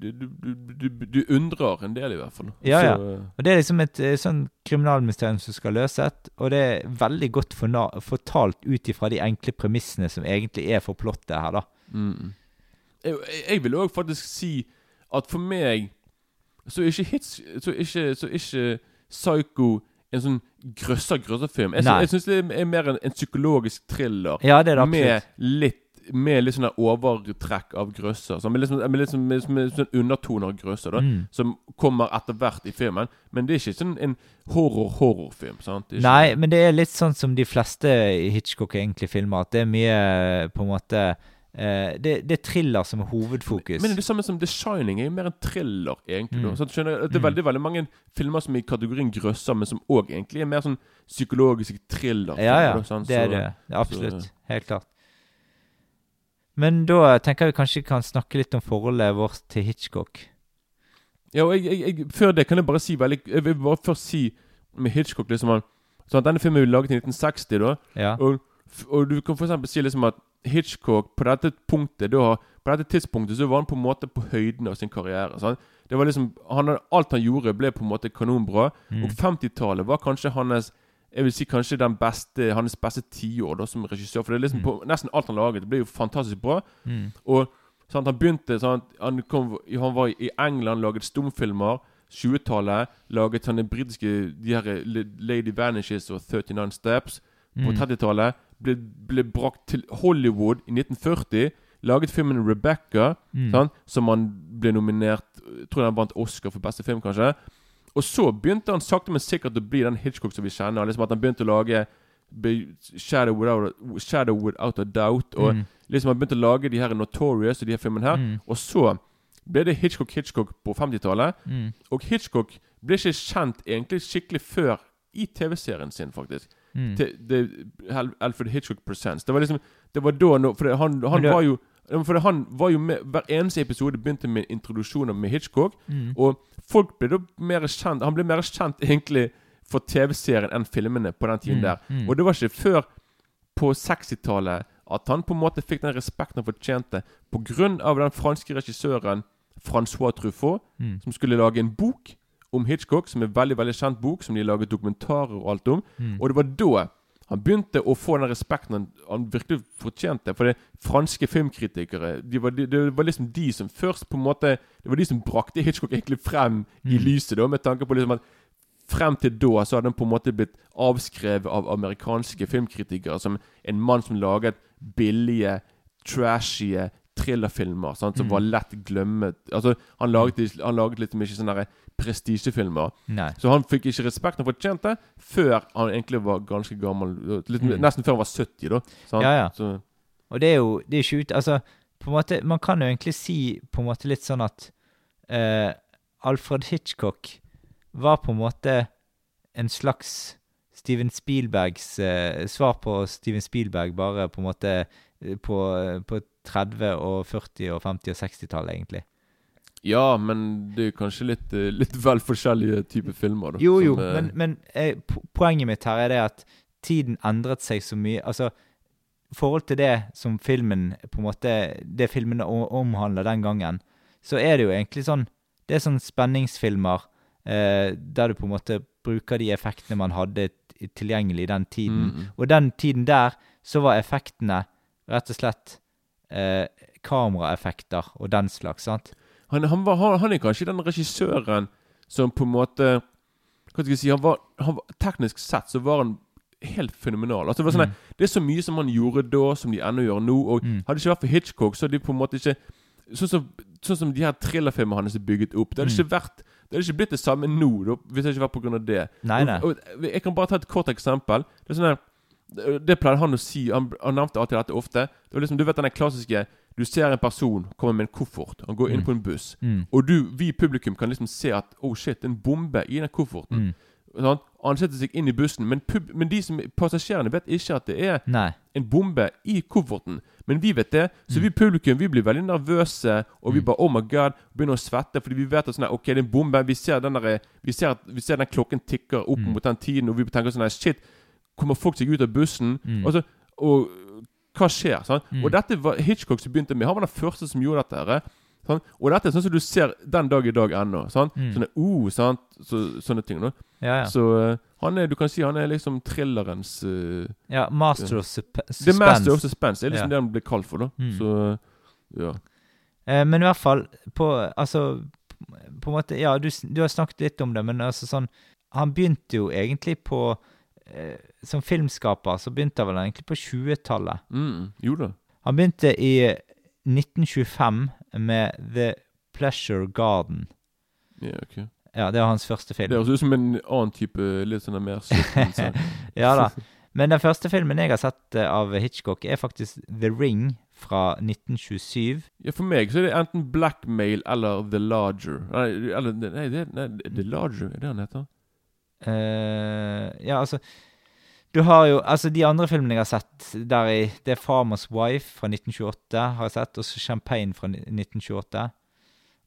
B: du, du, du, du, undrer en del, i hvert fall.
A: Ja, ja. Og Det er liksom et eh, sånn kriminalmysterium som skal løses, og det er veldig godt fortalt ut ifra de enkle premissene som egentlig er for plottet her, da.
B: Mm. Jeg, jeg- vil òg faktisk si at for meg så er ikke hits Så er ikke, så er ikke Psycho en sånn grøsser-grøsserfilm. Jeg,
A: Nei.
B: jeg syns det er mer en, en psykologisk thriller.
A: Ja, det er det
B: med
A: absolutt.
B: litt med litt sånn overtrekk av grøsser. Så med litt, sånn- med litt, sånn- med, litt sånn undertoner av grøsser, da.
A: Mm.
B: Som kommer etter hvert i filmen. Men det er ikke sånn en horror-horrorfilm. sant?
A: Nei, men det er litt sånn som de fleste Hitchcock egentlig filmer, at det er mye på en måte eh, det, det er thriller som er hovedfokus.
B: Men det er det samme som The Shining er jo mer en thriller, egentlig.
A: Mm.
B: Så skjønner, Det er
A: Mm.
B: veldig veldig mange filmer som er i kategorien grøsser, men som òg egentlig er mer sånn psykologisk thriller.
A: Ja, ja.
B: da.
A: Det er det. Absolutt.
B: så-
A: Helt klart. Men da tenker jeg vi kanskje kan snakke litt om forholdet vårt til Hitchcock.
B: Ja, og jeg, jeg, jeg, Før det kan jeg bare si veldig Jeg vil bare først si med Hitchcock liksom at, sånn at Denne filmen er laget i 1960, da.
A: Ja.
B: Og, og du kan for eksempel si liksom at Hitchcock på dette punktet da, På dette tidspunktet så var han på en måte på høyden av sin karriere. Sånn. Det var liksom han, Alt han gjorde, ble på en måte kanonbra.
A: Mm.
B: Og 50-tallet var kanskje hans Jeg vil si kanskje den beste hans beste tiår som regissør. For det er liksom
A: Mm.
B: på Nesten alt han laget, ble jo fantastisk bra.
A: Mm.
B: Og sant, han begynte sant, han, kom, han var i England, laget stumfilmer. 20-tallet laget han de britiske de her Lady Vanishes og 39 Steps. På
A: Mm.
B: 30-tallet ble, ble brakt til Hollywood i 1940. Laget filmen Rebecca,
A: Mm.
B: sant, som han ble nominert Jeg tror han vant Oscar for beste film, kanskje. Og så begynte han sakte, men sikkert å bli den Hitchcock som vi kjenner. Liksom At han begynte å lage Shadow Without, Shadow Without a Doubt. Og
A: Mm.
B: liksom han begynte å lage de her Notorious og de her filmene her.
A: Mm.
B: Og så ble det Hitchcock Hitchcock på 50-tallet.
A: Mm.
B: Og Hitchcock ble ikke kjent egentlig skikkelig før i TV-serien sin, faktisk.
A: Mm.
B: Til, det, Alfred Hitchcock Presents. Det var liksom Det var da nå For det, han, han var jo For han var jo med Hver eneste episode begynte med introduksjoner med Hitchcock.
A: Mm.
B: Og folk ble da mer kjent Han ble mer kjent egentlig for TV-serien enn filmene på den tiden
A: Mm,
B: der.
A: mm.
B: Og det var ikke før på 60-tallet at han på en måte fikk den respekten han fortjente pga. den franske regissøren Francois Truffaut,
A: Mm.
B: som skulle lage en bok om Hitchcock, som er en veldig veldig kjent bok, som de laget dokumentarer og alt om.
A: Mm.
B: Og det var da han begynte å få den respekten han, han virkelig fortjente. For det franske filmkritikere de var, de, Det var liksom de som først på en måte Det var de som brakte Hitchcock egentlig frem i
A: Mm.
B: lyset, da, med tanke på liksom at Frem til da så hadde han på en måte blitt avskrevet av amerikanske filmkritikere som en mann som laget billige, trashy thrillerfilmer sant, som
A: Mm.
B: var lett glemmet. Altså, han laget, han laget litt mye sånne prestisjefilmer. Så han fikk ikke respekt han fortjente før han egentlig var ganske gammel. Litt,
A: Mm.
B: Nesten før han var 70, da. sant?
A: Ja, ja.
B: Så,
A: Og det er jo det er ikke ut, Altså, på en måte Man kan jo egentlig si på en måte litt sånn at uh, Alfred Hitchcock var på en måte en slags Steven Spielbergs uh, Svar på Steven Spielberg bare på en måte på, på 30-, og 40-, og 50- og 60-tallet, egentlig.
B: Ja, men det er kanskje litt, eh, litt vel forskjellige typer filmer. Da,
A: Jo, jo,
B: som, eh,
A: men, men eh, poenget mitt her er det at tiden endret seg så mye. Altså, forhold til det som filmen på en måte Det filmene omhandler den gangen, så er det jo egentlig sånn Det er sånn spenningsfilmer eh, der du på en måte bruker de effektene man hadde tilgjengelig i den tiden.
B: Mm.
A: Og den tiden der så var effektene rett og slett eh, kameraeffekter og den slags, sant?
B: Han, han, var, han, han er kanskje den regissøren som på en måte Hva skal jeg si han var, han var, Teknisk sett så var han helt fenomenal. Altså Det var sånn
A: Mm.
B: Det er så mye som han gjorde da, som de ennå gjør nå. Og
A: Mm.
B: Hadde det ikke vært for Hitchcock, så hadde de på en måte ikke Sånn som, sånn som de her thrillerfilmene hans er bygget opp. Det hadde
A: Mm.
B: ikke vært Det hadde ikke blitt det samme nå, da, hvis det ikke var pga. det.
A: Nei, nei.
B: Og, og, jeg kan bare ta et kort eksempel. Det er sånn her det- pleier han å si. Han, han nevnte alltid dette ofte. Det var liksom, Du vet den klassiske Du ser en person komme med en koffert. Han går inn
A: Mm.
B: på en buss.
A: Mm.
B: Og du, vi i publikum kan liksom se at Oh shit, en bombe i den kofferten.
A: Mm.
B: Sånn? Han setter seg inn i bussen, men, pub men de som passasjerene vet ikke at det er
A: Nei.
B: en bombe i kofferten. Men vi vet det, så
A: Mm.
B: vi publikum vi blir veldig nervøse. Og vi
A: Mm.
B: bare oh my god, begynner å svette fordi vi vet at sånn her, Ok, det er en bombe. Vi ser den der, vi ser, at, vi ser den klokken tikker opp
A: Mm.
B: mot den tiden, og vi tenker sånn her Shit, kommer folk seg ut av bussen?
A: Mm.
B: Så, og hva skjer? Sant?
A: Mm.
B: Og dette var Hitchcock som begynte med. Han var den første som gjorde dette. her sant? Og dette er sånn som du ser den dag i dag ennå. sant?
A: Mm.
B: Sånne oh, sant? Så, sånne ting.
A: Ja, ja.
B: Så eh, han er, du kan si han er liksom thrillerens uh,
A: ja Master of suspense.
B: The Master of Suspense. Er liksom
A: Ja.
B: det han blir kalt for. da
A: Mm.
B: Så ja.
A: Eh, men i hvert fall på Altså, på en måte Ja, du, du har snakket litt om det, men altså sånn Han begynte jo egentlig på Som filmskaper så begynte han vel egentlig på 20-tallet.
B: Mm, jo da.
A: Han begynte i 1925 med The Pleasure Garden.
B: Ja, ok
A: Ja, det var hans første film.
B: Det høres ut som en annen type litt sånn mer [LAUGHS] sånn.
A: ja da. Men den første filmen jeg har sett eh, av Hitchcock, er faktisk The Ring fra 1927.
B: Ja, For meg så er det enten Blackmail eller The Larger. Nei, eller, nei, det, nei The Larger, er det han heter?
A: Eh, ja, altså Du har jo Altså, de andre filmene jeg har sett, der i Det er Farmer's Wife fra 1928, har jeg sett. Og så Champagne fra 1928.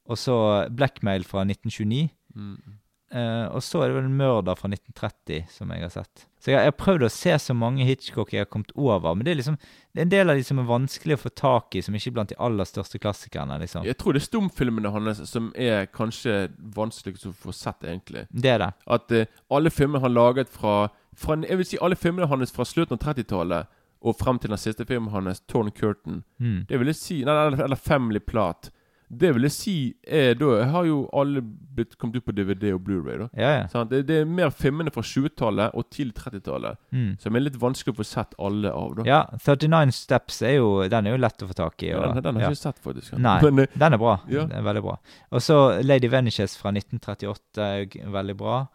A: Og så Blackmail fra 1929.
B: Mm.
A: Eh, og så er det vel Mørder fra 1930 som jeg har sett. Så jeg, jeg har prøvd å se så mange Hitchcock jeg har kommet over. Men det er liksom det er en del av de som er vanskelig å få tak i, som ikke er blant de aller største klassikerne. liksom.
B: Jeg tror det er stumfilmene hans som er kanskje vanskeligst å få sett, egentlig.
A: Det er det.
B: At uh, alle filmene han laget fra, fra Jeg vil si alle filmene hans fra slutten av 30-tallet og frem til den siste filmen hans, 'Torn Curtain',
A: Mm.
B: det vil jeg si Nei, eller, eller 'Family Plot'. Det vil jeg si er Da Jeg har jo alle blitt kommet ut på DVD og Blu-ray da
A: Ja, ja.
B: Det, det er mer filmene fra 20-tallet og til 30-tallet
A: Mm.
B: som er litt vanskelig å få sett alle av. da
A: Ja, 39 Steps er jo Den er jo lett å få tak i.
B: Ja, den, den har jeg ikke sett, faktisk.
A: Nei,
B: Men, eh,
A: den er bra. Den er veldig bra. Og så Lady Vanishes fra 1938 er veldig bra.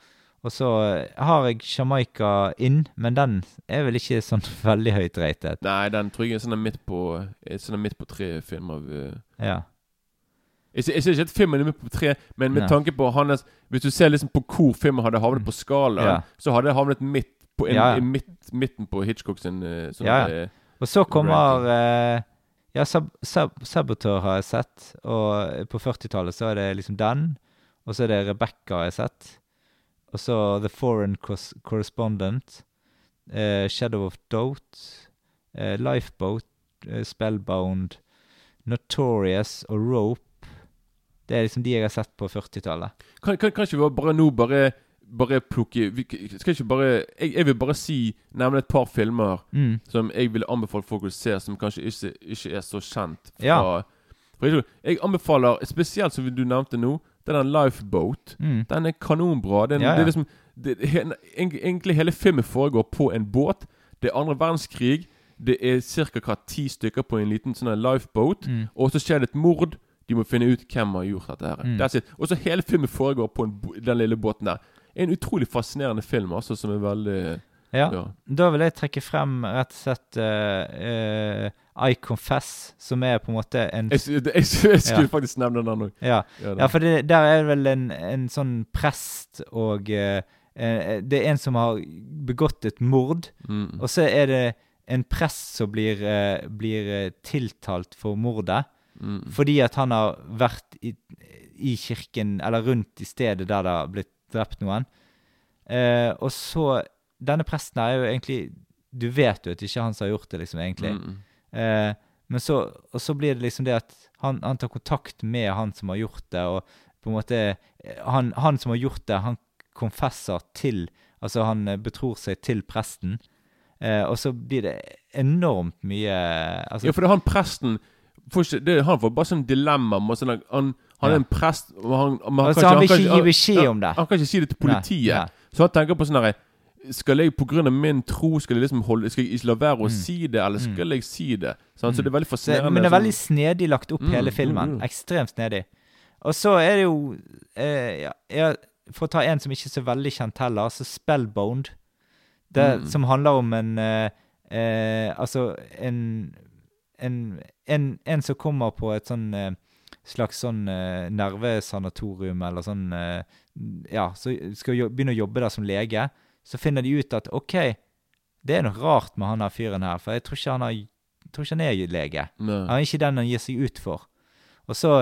A: Og så eh, har jeg Jamaica inn, men den er vel ikke sånn [LAUGHS] veldig høyt rated.
B: nei, den tror jeg er sånn midt på er sånn midt på tre filmer. eh.
A: Ja.
B: Jeg ser, ikke at filmen er midt på tre, men med
A: Nei.
B: tanke på hans Hvis du ser liksom på hvor filmen hadde havnet på skalaen,
A: Ja.
B: så hadde det havnet midt på en,
A: Ja,
B: i midt, midten på Hitchcock sin eh, sånn
A: Ja, ja.
B: eh,
A: Og så kommer uh, Ja, sab sab Saboteur har jeg sett, og på 40-tallet så er det liksom den. Og så er det Rebecca har jeg sett. Og så The Foreign Correspondent. Uh, Shadow of Doubt. Uh, Lifeboat. Spellbound. Notorious og Rope. Det er liksom de jeg har sett på 40-tallet.
B: Kan, kan, kan ikke vi bare nå bare bare plukke vi, Skal ikke bare jeg, jeg vil bare si Nevne et par filmer
A: Mm.
B: som jeg vil anbefale folk å se, som kanskje ikke, ikke er så kjent. Fra,
A: Ja.
B: for jeg, anbefaler, spesielt som du nevnte nå, det den der Lifeboat.
A: Mm.
B: Den er kanonbra. Den,
A: Ja, ja.
B: Det er liksom det, Egentlig hele filmen foregår på en båt. Det er andre verdenskrig. Det er ca. ti stykker på en liten sånn lifeboat.
A: Mm.
B: Og så skjer det et mord. De må finne ut hvem har gjort dette. her
A: Mm.
B: That's it. Og så hele filmen foregår på en, den lille båten der. En utrolig fascinerende film, altså, som er veldig
A: Ja.
B: Ja.
A: Da vil jeg trekke frem rett og slett uh, uh, I Confess, som er på en måte en
B: Jeg, jeg, jeg, jeg skulle
A: Ja.
B: faktisk nevne den òg.
A: Ja,
B: Ja,
A: for det, der er det vel en, en sånn prest og uh, Det er en som har begått et mord,
B: Mm.
A: og så er det en prest som blir, blir tiltalt for mordet.
B: Mm.
A: Fordi at han har vært i, i kirken, eller rundt i stedet der det har blitt drept noen. Eh, og så Denne presten er jo egentlig Du vet jo at det ikke er han som har gjort det, liksom, egentlig.
B: Mm.
A: Eh, men så, og så blir det liksom det at han, han tar kontakt med han som har gjort det, og på en måte eh, Han, han som har gjort det, han konfesser til Altså, han eh, betror seg til presten. Eh, og så blir det enormt mye altså,
B: Ja, for det er han presten ikke, det, Han får bare sånn dilemma. sånn, han, han er en prest og han, han,
A: Altså,
B: kan
A: han vil ikke gi beskjed om det.
B: Han kan ikke si det til politiet.
A: nei.
B: Så han tenker på sånn herre Skal jeg pga. min tro Skal jeg liksom holde Skal jeg ikke la være å si det, eller skal jeg si det? Sant? Så det er veldig
A: Mm.
B: Fascinerende.
A: men det er veldig
B: sånn-
A: snedig lagt opp,
B: Mm,
A: hele
B: mm,
A: filmen.
B: mm.
A: Ekstremt snedig. Og så er det jo eh, ja, For å ta en som ikke er så veldig kjent heller, altså Spellbound. Det
B: Mm.
A: som handler om en eh, eh, Altså en en, en en som kommer på et sånn eh, slags sånn eh, nervesanatorium eller sånn eh, Ja, så skal jo, begynne å jobbe der som lege. Så finner de ut at OK, det er noe rart med han her fyren her, for jeg tror ikke han, har, tror ikke han er lege.
B: Nei.
A: Han er ikke den han gir seg ut for. Og så,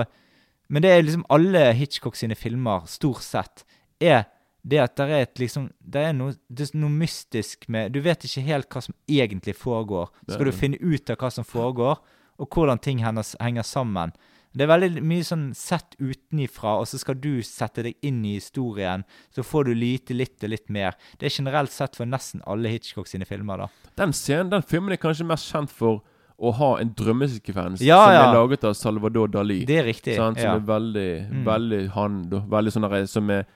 A: men det er liksom alle Hitchcock sine filmer, stort sett, er det at det er liksom Det er det er noe mystisk med Du vet ikke helt hva som egentlig foregår. Så skal du finne ut av hva som foregår, og hvordan ting henger, henger sammen. Det er veldig mye sånn sett utenifra, og så skal du sette deg inn i historien. Så får du lite litt og litt mer. Det er generelt sett for nesten alle Hitchcock sine filmer, da.
B: Den scenen, den filmen er kanskje mest kjent for å ha en drømmesekvens
A: Ja,
B: som
A: ja.
B: er laget av Salvador Dali.
A: Det er riktig.
B: sant? Som
A: ja.
B: er veldig,
A: Mm.
B: veldig han. Veldig sånn som er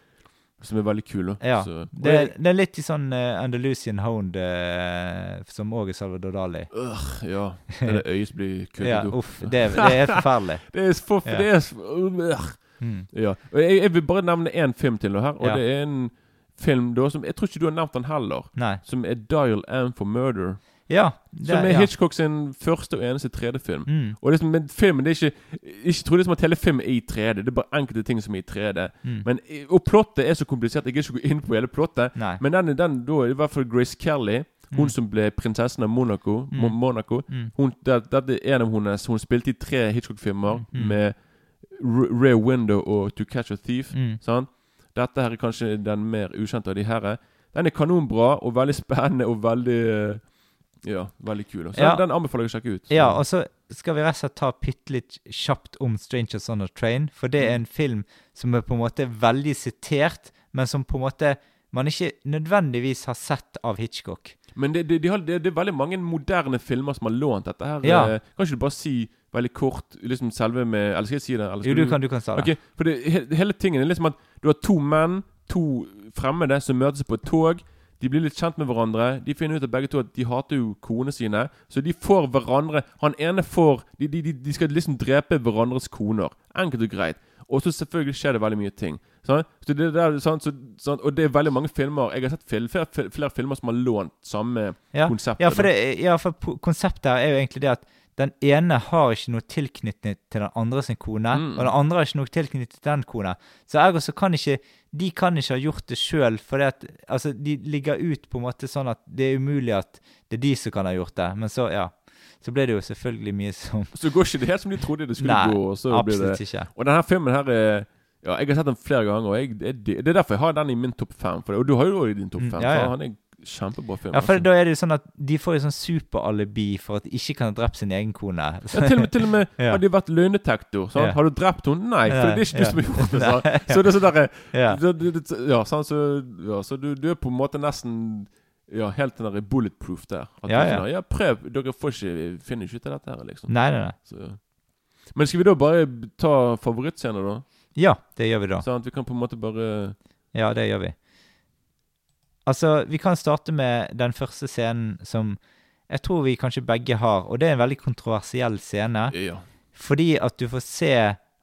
B: Som er veldig kul.
A: Ja.
B: Så,
A: Det, det er litt i sånn uh, Andalusian Hound uh, som òg er Salvador Dali.
B: Uh, ja. Det er det øyet blir kuttet
A: Ja,
B: opp.
A: uff. Det, det er forferdelig. [LAUGHS]
B: Det er for,
A: Ja.
B: det er
A: Mm.
B: Ja. Jeg, jeg vil bare nevne én film til her, og det er en film da som Jeg tror ikke du har nevnt den heller.
A: Nei.
B: Som er 'Dial M for Murder'.
A: Ja. Det,
B: Som er
A: ja.
B: Hitchcock sin første og eneste 3D-film.
A: Mm.
B: Og det som, men filmen det er ikke Ikke tro det som at hele filmen er i 3D. Det er bare enkelte ting som er i 3D.
A: Mm.
B: Men, og plottet er så komplisert. Jeg gidder ikke gå inn på hele plottet.
A: Nei.
B: Men den, den da er i hvert fall Grace Kelly. Hun
A: Mm.
B: som ble prinsessen av Monaco.
A: Mm.
B: Monaco.
A: Mm.
B: Hun, det, dette er en av hennes Hun spilte i tre Hitchcock-filmer
A: Mm.
B: med Rare Window og To Catch a Thief. Sant? Dette her er kanskje den mer ukjente av de her. Den er kanonbra og veldig spennende og veldig eh, Ja, veldig kul. Så
A: Ja.
B: den anbefaler jeg å sjekke ut.
A: Ja, og så skal vi rett og slett ta bitte litt kjapt om 'Strangers on a Train'. For det
B: Mm.
A: er en film som er på en måte veldig sitert, men som på en måte man ikke nødvendigvis har sett av Hitchcock.
B: Men det, det, de har, det, det er veldig mange moderne filmer som har lånt dette her.
A: Ja.
B: Eh, Kan ikke du bare si veldig kort liksom selve med Eller skal jeg si det? Eller
A: Jo, du kan, du kan si det.
B: Okay, for det, he, hele tingen er liksom at du har to menn, to fremmede, som møtes på et tog. De blir litt kjent med hverandre. De finner ut av begge to at de hater jo konene sine. Så de får hverandre Han ene får De, de, de, skal liksom drepe hverandres koner. Enkelt og greit. Og så selvfølgelig skjer det veldig mye ting. Sant? Så det der, sant? Så, sant? Og det er veldig mange filmer Jeg har sett fil, flere, flere filmer som har lånt samme
A: Ja,
B: konsept.
A: ja, for, det, ja, for konseptet er jo egentlig det at den ene har ikke noe tilknytning til den andre sin kone,
B: Mm.
A: og den andre har ikke noe tilknytning til den kone. Så ergo så kan ikke De kan ikke ha gjort det sjøl, for det altså, de ligger ut på en måte sånn at det er umulig at det er de som kan ha gjort det. Men så, ja. Så ble det jo selvfølgelig mye som
B: Så går ikke det helt som de trodde det skulle
A: Nei,
B: gå. Og så blir det
A: absolutt ikke.
B: Og denne filmen her er Ja, jeg har sett den flere ganger, og jeg, det, det er derfor jeg har den i min topp fem. Det, og du har jo i din topp
A: Mm,
B: fem.
A: ja, ja.
B: Han er kjempebra film.
A: Ja, for
B: altså.
A: da er det jo sånn at de får jo sånn superalibi for at de ikke kan ha drept sin egen kone.
B: ja, til, og med- til og med [LAUGHS]
A: Ja.
B: har de vært løgndetektor.
A: Ja.
B: Har du drept henne? Nei, for det er ikke du som har gjort det. [LAUGHS] sant? Så det er sånn derre
A: Ja.
B: det- Ja, sant, så, ja, så du, du er på en måte nesten ja, helt den der bulletproof der. At
A: Ja, ja.
B: ja, prøv. Dere får ikke finner ikke ut av dette her, liksom.
A: Nei, nei, nei.
B: Så. Men skal vi da bare ta favorittscener, da?
A: Ja, det gjør vi da.
B: Sånn at vi kan på en måte bare
A: Ja, det gjør vi. Altså, vi kan starte med den første scenen som jeg tror vi kanskje begge har, og det er en veldig kontroversiell scene.
B: Ja.
A: Fordi at du får se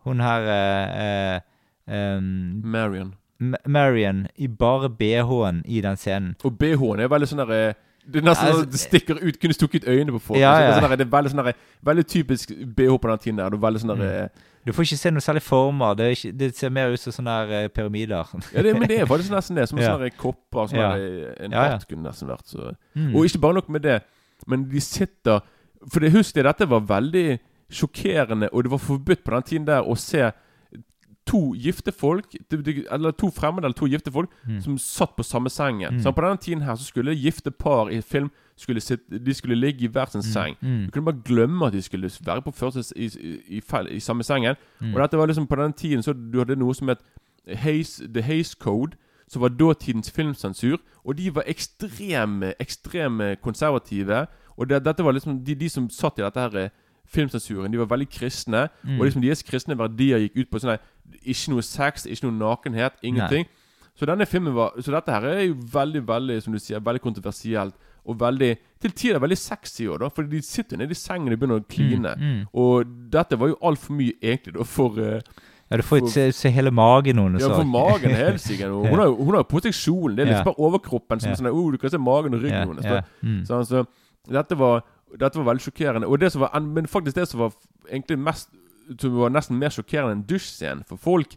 A: hun her eh, eh,
B: Marion.
A: M- Marion i bare BH-en i den scenen.
B: Og BH-en er veldig sånn der eh, Det er nesten
A: Altså,
B: sånn at det stikker ut Kunne stukket øynene på folk.
A: Ja,
B: Altså,
A: ja.
B: sånn det er veldig sånn der, Veldig typisk BH på den tiden der. Det er veldig sånn der,
A: Mm.
B: Eh,
A: Du får ikke se noe særlig former. Det, ikke, det ser mer ut som sånne her, uh, pyramider.
B: Ja, det, men det er faktisk nesten det. Som [LAUGHS]
A: Ja.
B: sånne der kopper. Sånne
A: Ja.
B: en
A: Ja, ja.
B: hatt kunne nesten vært. Så.
A: Mm.
B: Og ikke bare nok med det, men de sitter For det, husk det, dette var veldig sjokkerende, og det var forbudt på den tiden der å se to gifte folk, eller to fremmede eller to gifte folk,
A: Mm.
B: som satt på samme sengen.
A: Mm.
B: Så på denne tiden her så skulle gifte par i film skulle sitte, De skulle ligge i hver sin seng.
A: Mm.
B: Du kunne bare glemme at de skulle være på første i, i, i, i samme sengen.
A: Mm.
B: Og dette var liksom på denne tiden så du hadde noe som het Hays, The Hays Code, som var dåtidens filmsensur. Og de var ekstreme, ekstreme konservative. Og det, dette var liksom de, de som satt i dette her eh, filmsensuren, de var veldig kristne.
A: Mm.
B: Og liksom deres kristne verdier gikk ut på sånn Ikke noe sex, ikke noe nakenhet, ingenting. Så denne filmen var Så dette her er jo veldig, veldig som du sier, veldig kontroversielt. Og veldig til tider veldig sexy òg, da. Fordi de sitter nede i sengen og begynner å kline.
A: Mm, mm.
B: Og dette var jo altfor mye, egentlig, da, for uh,
A: Ja, du får se, se hele magen hennes.
B: Ja, for magen helt sikkert [LAUGHS] Hun har jo hun har jo på seg kjolen. Det er
A: Ja.
B: liksom bare overkroppen som
A: Ja.
B: sånn oh, Du kan se magen og ryggen
A: Ja,
B: hennes.
A: ja. Mm.
B: Så, altså, dette var Dette var veldig sjokkerende. Og det som var, men faktisk det som var egentlig mest Som var nesten mer sjokkerende enn dusjscenen for folk,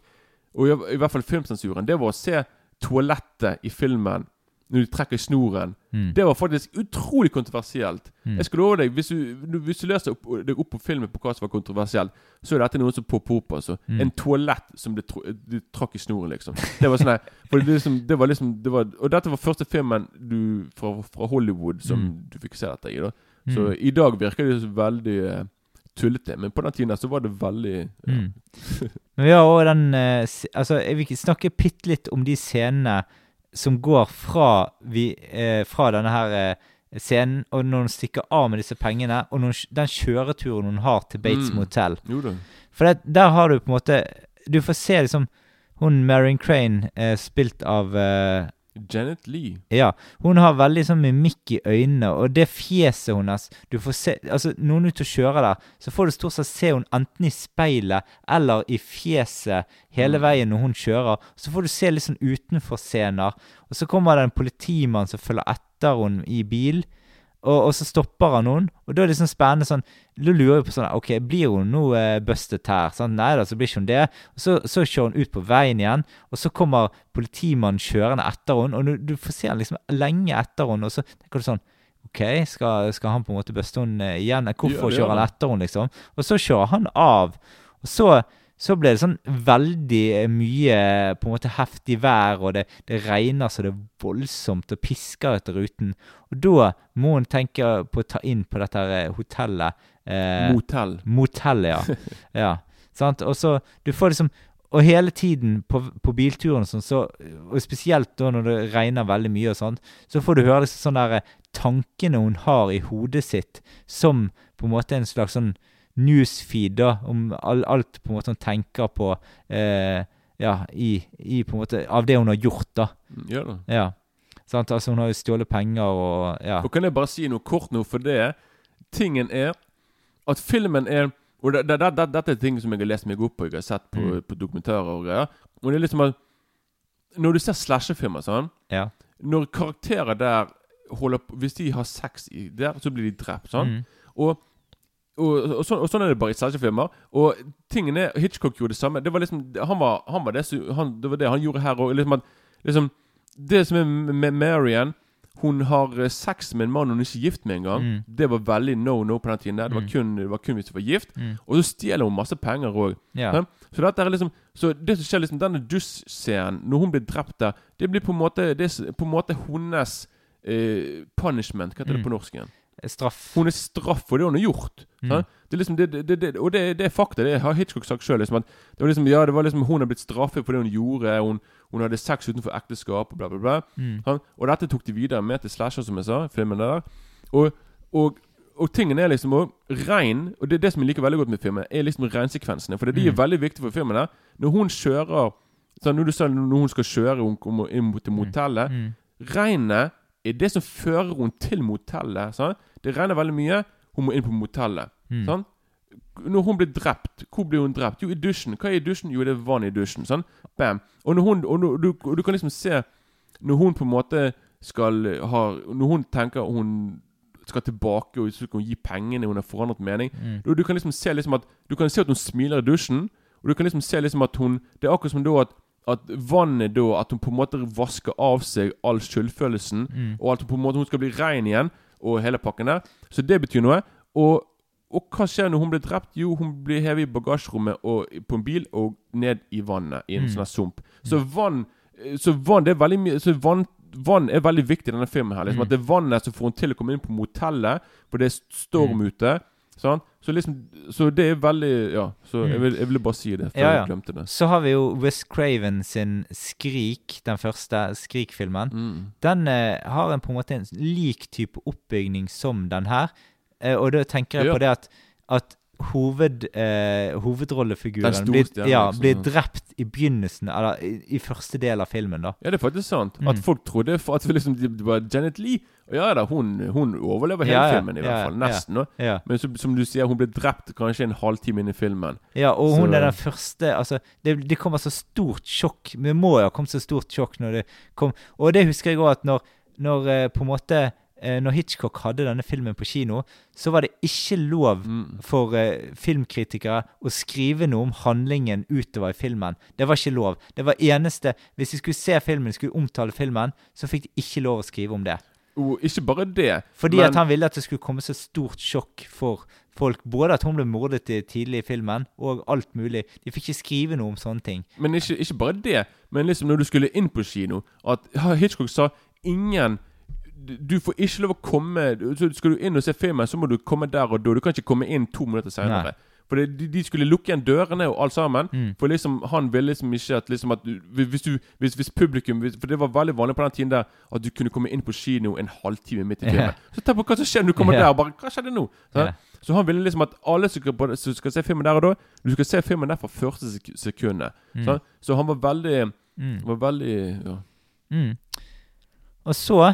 B: og i, i hvert fall filmsensuren, det var å se toalettet i filmen når de trekker i snoren.
A: Mm.
B: Det var faktisk utrolig kontroversielt.
A: Mm.
B: Jeg skal love deg, Hvis du, du- hvis du leser opp, deg opp på filmen på hva som var kontroversielt, så er dette noen som popper opp. altså
A: Mm.
B: En toalett som ble de trakk i snoren, liksom. Det var sånn for det, liksom, det var liksom det var, Og dette var første filmen du fra, fra Hollywood som
A: Mm.
B: du fikk se dette i. da Så
A: Mm.
B: i dag virker det veldig eh, tullete, men på den tiden så var det veldig ja.
A: Mm. [LAUGHS] Men vi har også den eh, Altså, jeg vil snakke bitte litt om de scenene som går fra, vi, eh, fra denne her scenen, og når hun stikker av med disse pengene, og hun den kjøreturen hun har til Bates
B: Mm.
A: Motel. For det, der har du på en måte Du får se liksom hun Marion Crane, eh, spilt av eh,
B: Janet Lee.
A: Ja. Hun har veldig sånn mimikk i øynene, og det fjeset hennes Du får se Altså, når hun er ute og kjører der, så får du stort sett se hun enten i speilet eller i fjeset hele
B: Mm.
A: veien når hun kjører. Så får du se litt sånn utenfor-scener, og så kommer det en politimann som følger etter henne i bil. Og, og så stopper han noen, og da er det liksom spennende sånn Da lurer jeg på sånn OK, blir hun nå eh, bustet her? Sånn, Nei da, så blir ikke hun det. Og så, så kjører hun ut på veien igjen, og så kommer politimannen kjørende etter henne, og du, du får se han liksom lenge etter henne, og så tenker du sånn OK, skal, skal han på en måte buste henne eh, igjen? Hvorfor
B: Ja,
A: kjører han. etter henne, liksom? Og så kjører han av. Og så, så ble det sånn veldig eh, mye på en måte heftig vær, og det, det regner så det er voldsomt og pisker etter ruten. Og da må hun tenke på å ta inn på dette her eh, hotellet. Eh,
B: Motell.
A: Motellet, ja. [LAUGHS] ja. Sant? Og så Du får liksom Og hele tiden på, på bilturen og sånn, så Og spesielt da når det regner veldig mye og sånn, så får du høre liksom sånn der eh, tankene hun har i hodet sitt, som på en måte en slags sånn newsfeed, da, om all, alt på en måte hun tenker på eh, Ja, i, i på en måte Av det hun har gjort, da.
B: Ja da.
A: Ja. Sant? Altså, hun har jo stjålet penger og Ja.
B: Og kan jeg bare si noe kort nå, for det Tingen er at filmen er Og det, det, det, dette er ting som jeg har lest meg opp på, jeg har sett på,
A: Mm.
B: på dokumentarer og greier. Og det er liksom at Når du ser slasherfilmer sånn
A: ja.
B: Når karakterer der holder på Hvis de har sex i der, så blir de drept. Sånn.
A: Mm.
B: Og, og, og, sånn, og sånn er det bare i slasherfilmer. Og tingen er Hitchcock gjorde det samme. Det var liksom Han var, han var det, han, det var det han gjorde her òg. Liksom, liksom, det som er med Marian Hun har eh, sex med en mann hun er ikke gift med engang.
A: Mm.
B: Det var veldig no no på den tiden. der Det var
A: Mm.
B: kun, det var kun hvis du var gift.
A: Mm.
B: Og så stjeler hun masse penger òg. Så dette er liksom Så det som skjer liksom denne duss-scenen, når hun blir drept der, det blir på en måte Det er på en måte hennes eh, punishment. Hva heter det
A: Mm.
B: på norsk igjen?
A: Straff.
B: Hun er straff for det hun har gjort.
A: Mm.
B: Det er liksom det, det, det, og det, er fakta. Det har Hitchcock sagt sjøl. Liksom, at det var liksom, ja, liksom hun har blitt straffet for det hun gjorde. Hun, hun hadde sex utenfor ekteskap og bla, bla, bla.
A: Mm.
B: Og dette tok de videre med til Slasher, som jeg sa. Filmen der Og, og, og tingen er liksom og Regn, og det er det som jeg liker veldig godt med filmen, er liksom regnsekvensene. For de er
A: Mm.
B: veldig viktige for filmen. Der. Når hun kjører sånn, Når du når hun skal kjøre inn mot motellet motellet
A: Mm.
B: Regnet er det som fører hun til motellet. Sant? Det regner veldig mye. Hun må inn på motellet.
A: Mm.
B: Sant? Når hun blir drept, hvor blir hun drept? Jo, i dusjen. Hva er i dusjen? Jo, det er vann i dusjen. Sant? Bam. Og, når hun, og, når, du, og du kan liksom se Når hun på en måte skal ha Når hun tenker hun skal tilbake og så hun gi pengene, hun har forandret mening
A: Mm.
B: du, du kan liksom se liksom at Du kan se at hun smiler i dusjen, og du kan liksom se liksom at hun Det er akkurat som da at at vannet da At hun på en måte vasker av seg all skyldfølelsen,
A: Mm.
B: og at hun på en måte hun skal bli rein igjen, og hele pakken der. Så det betyr noe. Og, og hva skjer når hun blir drept? Jo, hun blir hevet i bagasjerommet og, på en bil og ned i vannet, i en
A: Mm.
B: sånn sump. Så vann Så vann det er veldig mye Så vann Vann er veldig viktig i denne filmen. her Liksom
A: Mm.
B: At det er vannet som får hun til å komme inn på motellet, for det er storm
A: Mm.
B: ute. Sant? Så liksom Så det er veldig Ja. Så jeg,
A: Mm.
B: vil, jeg ville bare si det, før
A: Ja, ja.
B: jeg glemte det.
A: Så har vi jo Wes Craven sin Skrik, den første Skrik-filmen.
B: Mm.
A: Den eh, har en på en måte en lik type oppbygning som den her. Eh, og da tenker jeg
B: Ja.
A: på det at, at hoved, eh, hovedrollefiguren
B: Den store
A: blir,
B: stjernen,
A: ja,
B: liksom,
A: blir drept i begynnelsen, eller i, i første del av filmen, da.
B: Ja, det er faktisk sant.
A: Mm.
B: At folk trodde for at liksom, det var Janet Lee. Og ja da, hun, hun overlever hele
A: Ja, ja,
B: filmen, i hvert
A: ja,
B: fall.
A: ja.
B: Nesten. da.
A: Ja.
B: Men som, som du sier, hun ble drept kanskje en halvtime inn i filmen.
A: Ja, og hun
B: Så-
A: er den første Altså, det, det kommer så stort sjokk. Det må jo ha kommet så stort sjokk når det kom Og det husker jeg òg at når, når eh, på en måte Når Hitchcock hadde denne filmen på kino, så var det ikke lov
B: Mm.
A: for eh, filmkritikere å skrive noe om handlingen utover i filmen. Det var ikke lov. Det var eneste Hvis de skulle se filmen, skulle omtale filmen, så fikk de ikke lov å skrive om det.
B: Og ikke bare det.
A: Fordi
B: men,
A: at han ville at det skulle komme så stort sjokk for folk. Både at hun ble mordet tidlig i filmen, og alt mulig. De fikk ikke skrive noe om sånne ting.
B: Men ikke, ikke bare det. Men liksom når du skulle inn på kino At Hitchcock sa ingen du- får ikke lov å komme så Skal du inn og se filmen, så må du komme der og da. Du kan ikke komme inn to minutter seinere. For det, de, de skulle lukke igjen dørene og alt sammen.
A: Mm.
B: For liksom han ville liksom ikke at liksom at hvis, du, hvis, hvis publikum hvis, For det var veldig vanlig på den tiden der at du kunne komme inn på kino en halvtime midt i filmen.
A: Yeah.
B: Så tenk på hva som skjer når du kommer
A: yeah.
B: der. Bare, hva skjedde nå? Så,
A: yeah.
B: Så han ville liksom at alle som skal, som skal se filmen der og da, du skal se filmen der fra første sek sekundet.
A: Mm.
B: Så, Så han var veldig
A: Mm.
B: Var veldig ja.
A: Mm. Og så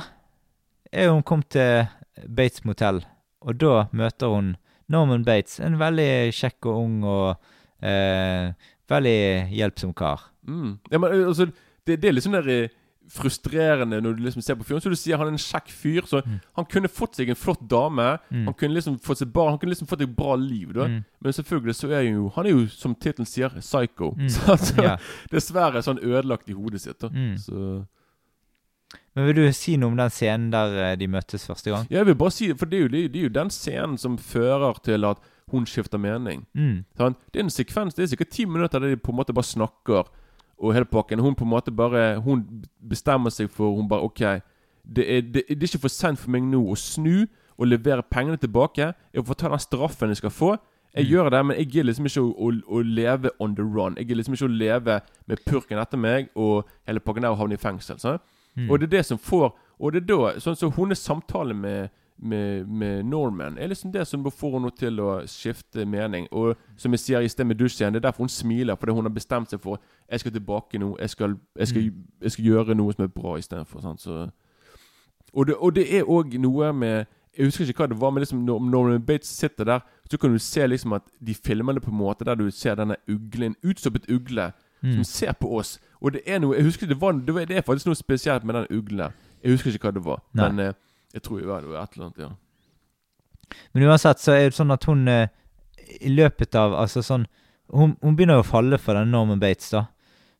A: er hun kommet til Bates motell, og da møter hun Norman Bates, en veldig kjekk og ung og eh, veldig hjelpsom kar.
B: Mm. ja men, altså, det, det er sånn der eh, frustrerende når du liksom ser på fyren. Så du sier han er en kjekk fyr, så
A: Mm.
B: han kunne fått seg en flott dame.
A: Mm.
B: Han kunne liksom fått seg barn Han kunne liksom fått et bra liv. da
A: Mm.
B: Men selvfølgelig så er jo han er jo, som tittelen sier, psycho.
A: Mm. [LAUGHS]
B: Så altså,
A: yeah.
B: dessverre sånn ødelagt i hodet sitt. da
A: Mm.
B: Så
A: Men vil du si noe om den scenen der eh, de møttes første gang?
B: Jeg vil bare si For det er jo, det er jo- den scenen som fører til at hun skifter mening.
A: Mm.
B: Sånn? Det er en sekvens Det er sikkert ti minutter der de på en måte bare snakker og hele pakken. Hun på en måte bare Hun bestemmer seg for Hun bare OK, det er, det, det er ikke for sent for meg nå å snu og levere pengene tilbake. Jeg får ta den straffen jeg skal få. Jeg
A: Mm.
B: gjør det, men jeg gidder liksom ikke å, å, å leve on the run. Jeg gidder liksom ikke å leve med purken etter meg og hele pakken der og havne i fengsel. Sant?
A: Mm.
B: Og det er det som får Og det er da Sånn som hennes samtale med med, med Norman er liksom det som får henne til å skifte mening. Og som jeg sier i sted med dusjen, det er derfor hun smiler. Fordi hun har bestemt seg for Jeg skal tilbake nå. Jeg skal, jeg skal,
A: Mm.
B: jeg skal gjøre noe som er bra istedenfor. Så og det, og det er òg noe med Jeg husker ikke hva det var, men liksom når, når Bates sitter der, så kan du se liksom at de filmer det på en måte der du ser denne uglen, utstoppet ugle,
A: Mm.
B: som ser på oss. Og det er noe Jeg husker det var, det, var, det er faktisk noe spesielt med den uglen. Jeg husker ikke hva det var,
A: Nei.
B: men eh, jeg tror det var et eller annet. ja
A: Men uansett så er det sånn at hun eh, i løpet av Altså sånn Hun, hun begynner å falle for den Norman Bates, da.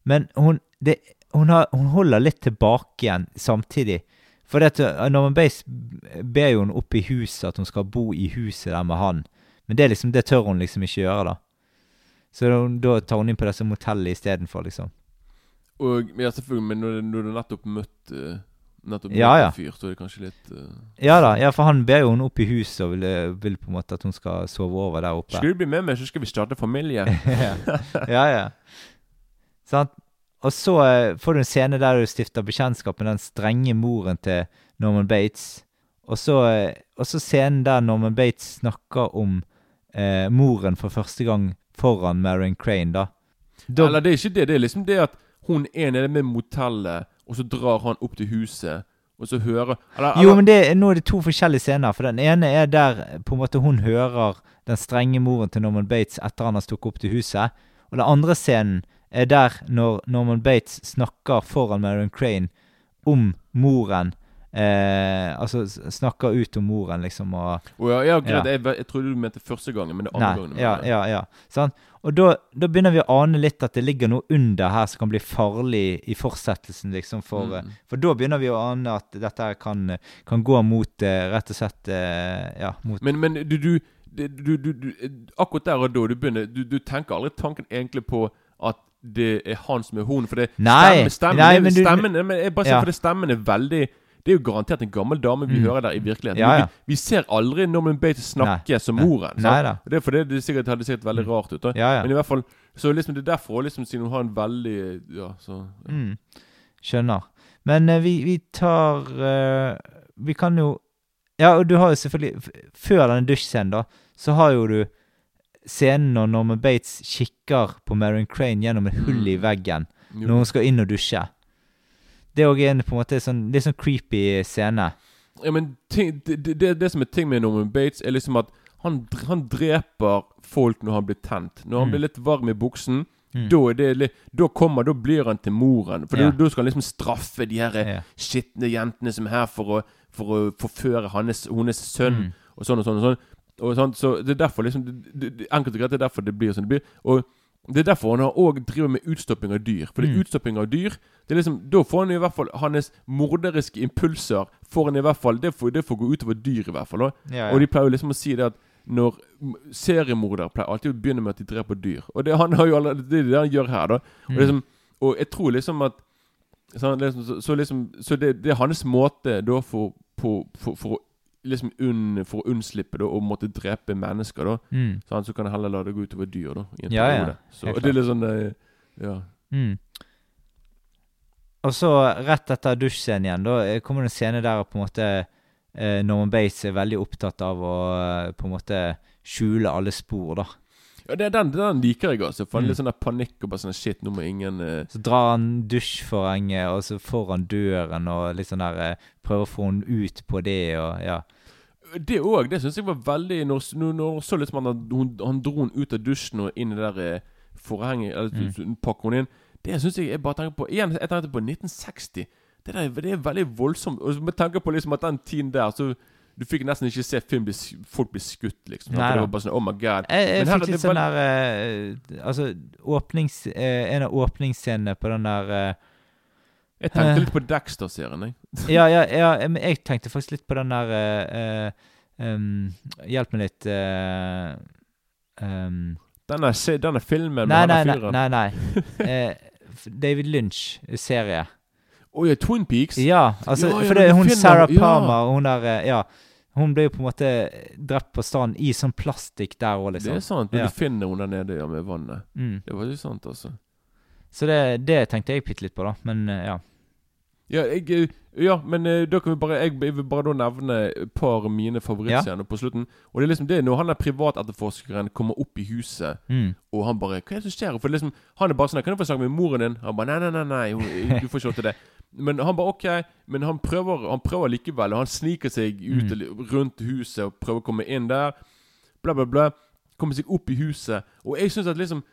A: Men hun, det, hun, har, hun holder litt tilbake igjen samtidig. For det at eh, Norman Bates ber jo hun opp i huset, at hun skal bo i huset der med han. Men det, liksom, det tør hun liksom ikke gjøre, da. Så da, da tar hun inn på disse motellene istedenfor, liksom.
B: Og ja, selvfølgelig, men når, når du nettopp møtt eh, Nettopp
A: Ja,
B: møtt
A: ja.
B: en fyr, så er det kanskje litt uh...
A: Ja da, ja, for han ber jo henne opp i huset og vil, eh, vil på en måte at hun skal sove over der oppe.
B: Skal du bli med meg, så skal vi starte familie. [LAUGHS]
A: ja, ja. Sant? Og så uh, får du en scene der du stifter bekjentskap med den strenge moren til Norman Bates. Og så, og så scenen der Norman Bates snakker om eh, moren for første gang foran Marion Crane, da. da
B: Eller det er ikke det. Det er liksom det at hun er nede med motellet, og så drar han opp til huset, og så hører eller,
A: jo, men det, nå er det to forskjellige scener. For den ene er der på en måte hun hører den strenge moren til Norman Bates etter han har stukket opp til huset. Og den andre scenen er der når Norman Bates snakker foran Marion Crane om moren eh, Altså snakker ut om moren, liksom, og
B: oh, ja, ja, greit.
A: Ja.
B: Jeg, jeg trodde du mente første gangen, men det er andre
A: Nei,
B: gangen.
A: ja, ja, ja. Sant? Og da, da begynner vi å ane litt at det ligger noe under her som kan bli farlig i fortsettelsen, liksom. For,
B: Mm.
A: eh, for da begynner vi å ane at dette kan, kan gå mot eh, rett og slett eh, Ja, mot
B: Men, men du, du, du, du, Akkurat der og da du begynner Du, du tenker aldri tanken egentlig på at det er han som er hun. For det
A: Nei,
B: stemmen, stemmen,
A: nei, men du-
B: stemmen, jeg bare sier
A: Ja.
B: for det stemmen er veldig Det er jo garantert en gammel dame vi
A: Mm.
B: hører der i virkeligheten.
A: Ja, ja.
B: Vi, vi ser aldri Norman Bates snakke som moren.
A: Nei.
B: Det er fordi det sikkert hadde sett veldig rart ut.
A: Ja.
B: Men i hvert fall Så liksom det er derfor liksom siden hun har en veldig Ja, så.
A: Mm. Skjønner. Men uh, vi, vi tar uh, Vi kan jo Ja, og du har jo selvfølgelig Før denne dusjscenen, da, så har jo du scenen når Norman Bates kikker på Marion Crane gjennom et hull i
B: Mm.
A: veggen
B: mm.
A: når hun skal inn og dusje. Det er òg en på en måte sånn, litt sånn creepy scene.
B: Ja, men ting, det, det, det, som er ting med Norman Bates, er liksom at han, han dreper folk når han blir tent. Når han
A: Mm.
B: blir litt varm i buksen,
A: Mm.
B: da, det, da kommer Da blir han til moren. For
A: Ja.
B: da, skal han liksom straffe de her
A: Ja.
B: skitne jentene som er her for å, for å forføre hans, hennes sønn.
A: Mm.
B: Og sånn og sånn. og sånn og sånn, Så det er derfor liksom det, det, Enkelt og greit, det er derfor det blir sånn det blir. Og det er derfor han òg driver med utstopping av dyr. For det
A: Mm.
B: utstopping av dyr det er liksom, Da får han i hvert fall hans morderiske impulser Får han i hvert fall Det får, det får gå utover dyr, i hvert fall. da.
A: Ja, ja.
B: Og de pleier jo liksom å si det at når seriemordere pleier alltid å begynne med at de dreper dyr. Og det, han har jo allerede, det er det han gjør her, da. Og,
A: Mm.
B: liksom, og jeg tror liksom at så, liksom, så, så liksom Så det, det er hans måte da for, på, for, for å liksom unn, For å unnslippe da å måtte drepe mennesker, da.
A: Mm.
B: Så, så kan han heller la det gå utover dyr, da. I en
A: Ja, ja.
B: Så det er litt sånn eh, Ja.
A: Mm. Og så rett etter dusjscenen igjen, da eh, kommer det en scene der på en måte eh, Norman Bates er veldig opptatt av å på en måte skjule alle spor, da.
B: Ja det, er den, den liker jeg, også. For han
A: Mm.
B: litt sånn der panikk og bare sånn Shit, nå må ingen uh...
A: Så drar han dusjforhenget, og så foran døren, og litt sånn der uh, Prøver å få henne ut på det, og ja.
B: Det òg, det syns jeg var veldig Når, når, så liksom han, hun, han dro henne ut av dusjen og inn i det der eh, forhenget Eller
A: Mm.
B: pakker hun inn. Det syns jeg jeg bare tenker på Igjen, jeg tenker på 1960. Det, der, det er veldig voldsomt. Og med tanke på liksom at den tiden der Så Du fikk nesten ikke se film bli, folk bli skutt, liksom.
A: Nei
B: det var bare sånn Oh my god.
A: Jeg, jeg
B: her
A: fikk litt sånn der uh, Altså, åpnings... uh, en av åpningsscenene på den der uh,
B: Jeg tenkte litt på Dexter-serien, jeg. [LAUGHS]
A: Ja, ja, ja, men jeg tenkte faktisk litt på den der um, Hjelp meg litt um,
B: Denne, denne filmen
A: Nei,
B: med
A: nei,
B: der
A: nei.
B: fyren.
A: nei, nei. [LAUGHS] Eh, David Lynch-serie.
B: Å ja, Twin Peaks?
A: Ja, altså,
B: Ja, ja,
A: for det er hun Sarah. Palmer Hun der Ja. Hun ble jo på en måte drept på stranden i sånn plastikk der òg,
B: Det
A: liksom.
B: er sant. Men
A: Ja.
B: du finner henne der nede ja, med vannet.
A: Mm.
B: Det var jo sant, altså.
A: Så det, det tenkte jeg bitte litt på, da. Men eh, ja.
B: Ja, jeg, eh, ja men eh, da kan vi bare Jeg vil bare da nevne et par av mine favorittscener på slutten. Og det er liksom det når han der privatetterforskeren kommer opp i huset,
A: Mm.
B: og han bare 'Hva er det som skjer?' For liksom, Han er bare sånn 'Kan jeg få snakke med moren din?' Han bare 'Nei, nei, nei, nei du får ikke lov til det'. Men han bare 'OK', men han prøver Han prøver likevel, og han sniker seg ut
A: Mm.
B: rundt huset og prøver å komme inn der. Bla, bla, bla. Kommer seg opp i huset. Og jeg syns at liksom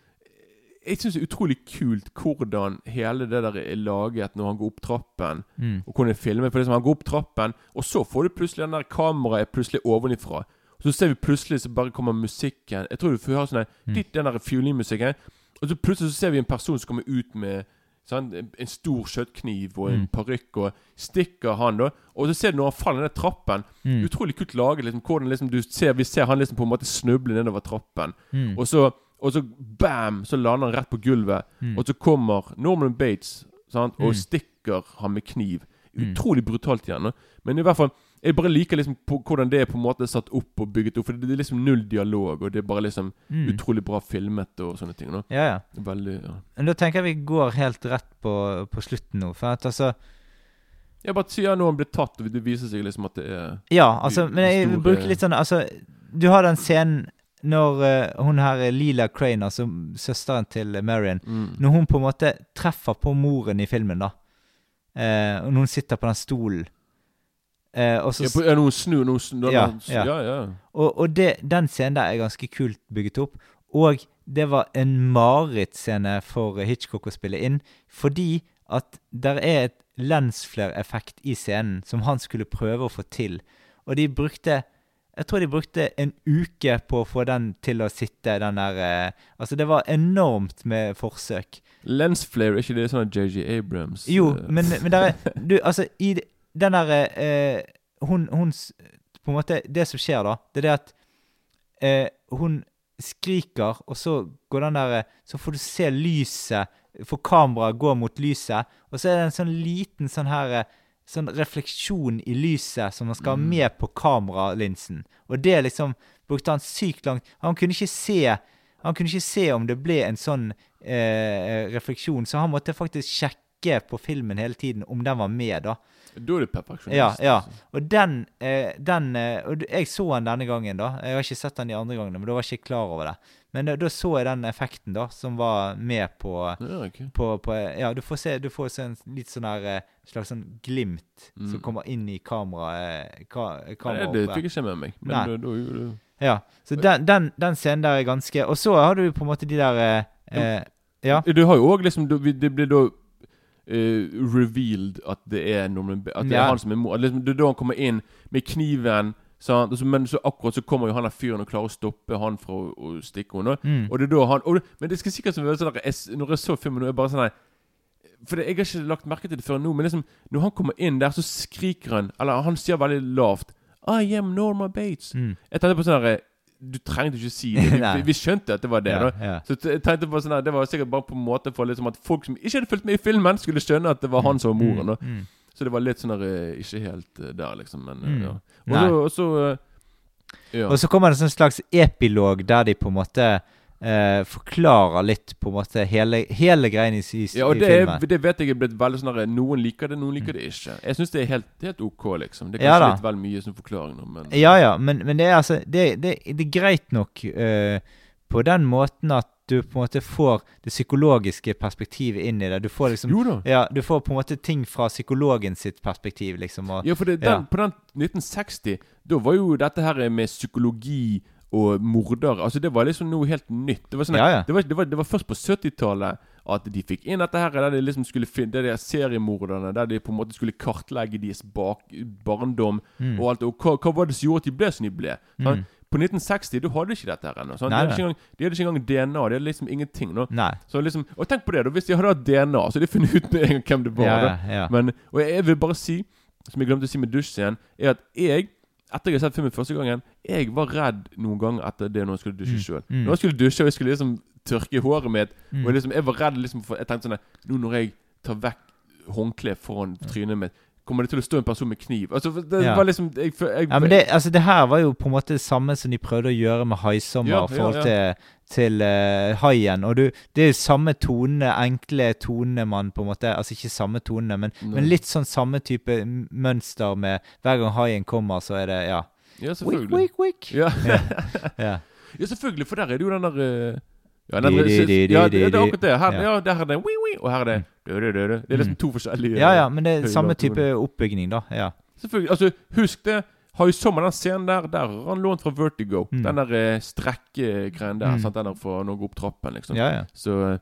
B: Jeg syns det er utrolig kult hvordan hele det der er laget når han går opp trappen.
A: Mm.
B: Og hvordan det filmer. For liksom Han går opp trappen, og så får du plutselig den der kameraet er plutselig ovenifra. Og så ser vi plutselig så bare kommer musikken. Jeg tror du får høre sånn
A: Mm.
B: den der fiolinmusikken. Og så plutselig så ser vi en person som kommer ut med sant, en, stor kjøttkniv og en
A: Mm.
B: parykk, og stikker han, da. Og så ser du når han faller ned trappen.
A: Mm.
B: Utrolig kult laget. liksom Hvordan liksom du ser Vi ser han liksom på en måte snuble nedover trappen.
A: Mm.
B: Og så, og så bam, så lander han rett på gulvet.
A: Mm.
B: Og så kommer Norman Bates sant? og
A: Mm.
B: stikker ham med kniv.
A: Mm.
B: Utrolig brutalt igjen. da. Men i hvert fall jeg bare liker liksom på, hvordan det er på en måte satt opp og bygget opp. For det er liksom null dialog, og det er bare liksom
A: Mm.
B: utrolig bra filmet og sånne ting. da.
A: Ja, ja.
B: Veldig, ja.
A: Men da tenker jeg vi går helt rett på, på slutten nå. For at altså
B: Jeg bare sier når han blir tatt, og det viser seg liksom at det er
A: Ja, altså, men jeg
B: store-
A: bruker litt sånn Altså, du har den scenen når uh, hun her er Lila Crane, altså søsteren til Marion
B: mm.
A: Når hun på en måte treffer på moren i filmen, da. Uh, når hun sitter på den stolen. Eh, og så
B: ja, på, ja, noen snu, noen snu
A: Ja,
B: ja,
A: ja.
B: ja.
A: Og, og det, den scenen der er ganske kult bygget opp. Og det var en marerittscene for Hitchcock å spille inn, fordi at der er et lensflare-effekt i scenen som han skulle prøve å få til. Og de brukte Jeg tror de brukte en uke på å få den til å sitte, den der eh, Altså, det var enormt med forsøk.
B: Lensflare, er ikke det sånn JJ Abrams?
A: Jo,
B: eh,
A: men, men der er Du, altså, i d- den derre eh, hun, hun På en måte Det som skjer, da, det er det at eh, hun skriker, og så går den der eh, Så får du se lyset For kameraet går mot lyset, og så er det en sånn liten sånn her eh, Sånn refleksjon i lyset som man skal ha med på kameralinsen. Og det liksom brukte han sykt langt Han kunne ikke se han kunne ikke se om det ble en sånn eh, refleksjon, så han måtte faktisk sjekke på filmen hele tiden om den var med, da.
B: Da er du perfeksjonist.
A: Ja, ja.
B: altså.
A: Og den, eh, den eh, Og jeg så den denne gangen, da. Jeg har ikke sett den de andre gangene, men da var jeg ikke klar over det. Men da, da så jeg den effekten, da, som var med på på, på, ja, du får se, du får se en litt sånn her eh, slags sånn glimt som
B: Mm.
A: kommer inn i kameraet. Ka,
B: Nei,
A: kamera
B: det fikk jeg ikke med meg. Men da, da gjorde du
A: Ja, så den, den, den scenen der er ganske Og så har du på en måte de der eh, eh, Ja.
B: Du har jo òg liksom du- Det blir da eh, revealed at det er Norman Ba- At det
A: Ja.
B: er han som er mor. Liksom, det er da han kommer inn med kniven. Sant? Men så akkurat så kommer jo han der fyren og klarer å stoppe han fra å, å stikke henne.
A: Mm.
B: Og det er da han det- Men det skal sikkert som være sånn jeg, Når jeg så filmen nå, er jeg bare sånn her For det, jeg har ikke lagt merke til det før nå, men liksom når han kommer inn der, så skriker han Eller han sier veldig lavt I am Norma Bates.
A: Mm.
B: Jeg tenkte på sånn her Du trengte ikke si det. [LAUGHS] Vi, vi skjønte at det var det.
A: Ja, ja.
B: Så tenkte på sånn her Det var sikkert bare på en måte for liksom at folk som ikke hadde fulgt med i filmen, skulle skjønne at det var han som var moren.
A: Mm, mm.
B: Så det var litt sånn der eh, Ikke helt eh, der, liksom. Men eh,
A: Mm.
B: ja. Og så, og så Ja.
A: Og så kommer det en sånn slags epilog der de på en måte eh, forklarer litt på en måte hele, hele greien i, i,
B: Ja, og
A: i
B: det, er, det vet jeg er blitt veldig sånn Noen liker det, noen liker det ikke. Jeg syns det er helt, helt ok, liksom. Det er kanskje
A: ja,
B: litt vel mye som forklaring men
A: Ja, ja, men, men det er altså Det, det, det er greit nok eh, på den måten at du på en måte får det psykologiske perspektivet inn i det. Du får liksom
B: Jo da.
A: Ja, du får på en måte ting fra psykologen sitt perspektiv, liksom. Og,
B: Ja, for det, den,
A: Ja.
B: på den 1960, da var jo dette her med psykologi og morder Altså Det var liksom noe helt nytt. Det var, sånne,
A: Ja, ja.
B: Det var, det var, det var først på 70-tallet at de fikk inn dette her der de liksom skulle finne Det der seriemorderne, der de på en måte skulle kartlegge deres bak, barndom
A: Mm.
B: og alt. Og hva, hva var det som gjorde at de ble som de ble? Sånn?
A: Mm.
B: På 1960 du hadde ikke dette her ennå. sant? De, hadde ikke engang- de hadde ikke engang DNA. De hadde liksom ingenting. nå Så liksom, Og tenk på det, da. Hvis de hadde hatt DNA, så hadde de funnet ut med en gang hvem det var.
A: Ja.
B: Men, og jeg vil bare si, som jeg glemte å si med dusjscenen, er at jeg etter jeg har sett filmen første gangen, jeg var redd noen ganger etter det når jeg skulle dusje
A: Mm,
B: sjøl.
A: mm.
B: Når jeg skulle dusje og jeg skulle liksom tørke håret mitt
A: Mm.
B: Og liksom, Jeg var redd liksom for Jeg tenkte sånn Nå når jeg tar vekk håndkleet foran trynet mitt, kommer det til å stå en person med kniv? Altså, det
A: Ja.
B: var liksom jeg, jeg, jeg,
A: Ja, men det, altså, det her var jo på en måte det samme som de prøvde å gjøre med 'Haisommer'
B: Ja,
A: i forhold til, til uh, haien. Og du, det er jo samme tonene, enkle tonene man på en måte Altså ikke samme tonene, men, men litt sånn samme type mønster med hver gang haien kommer, så er det Ja.
B: Ja, selvfølgelig.
A: Wik, wik,
B: Ja. [LAUGHS]
A: Ja.
B: ja, selvfølgelig, for der er det jo den der eh, ja, den, det, er akkurat det. Her,
A: Ja.
B: der er det og her er det. Det er liksom to forskjellige
A: ja, ja, men det er samme type oppbygning, da. Ja.
B: Selvfølgelig. Altså, husk det. Har jo sommer den scenen der Der har han lånt fra Vertigo.
A: Mm.
B: Den der eh, strekkegreien der.
A: Mm.
B: Sant? Den der for når han går opp trappen, liksom.
A: ja, ja.
B: Så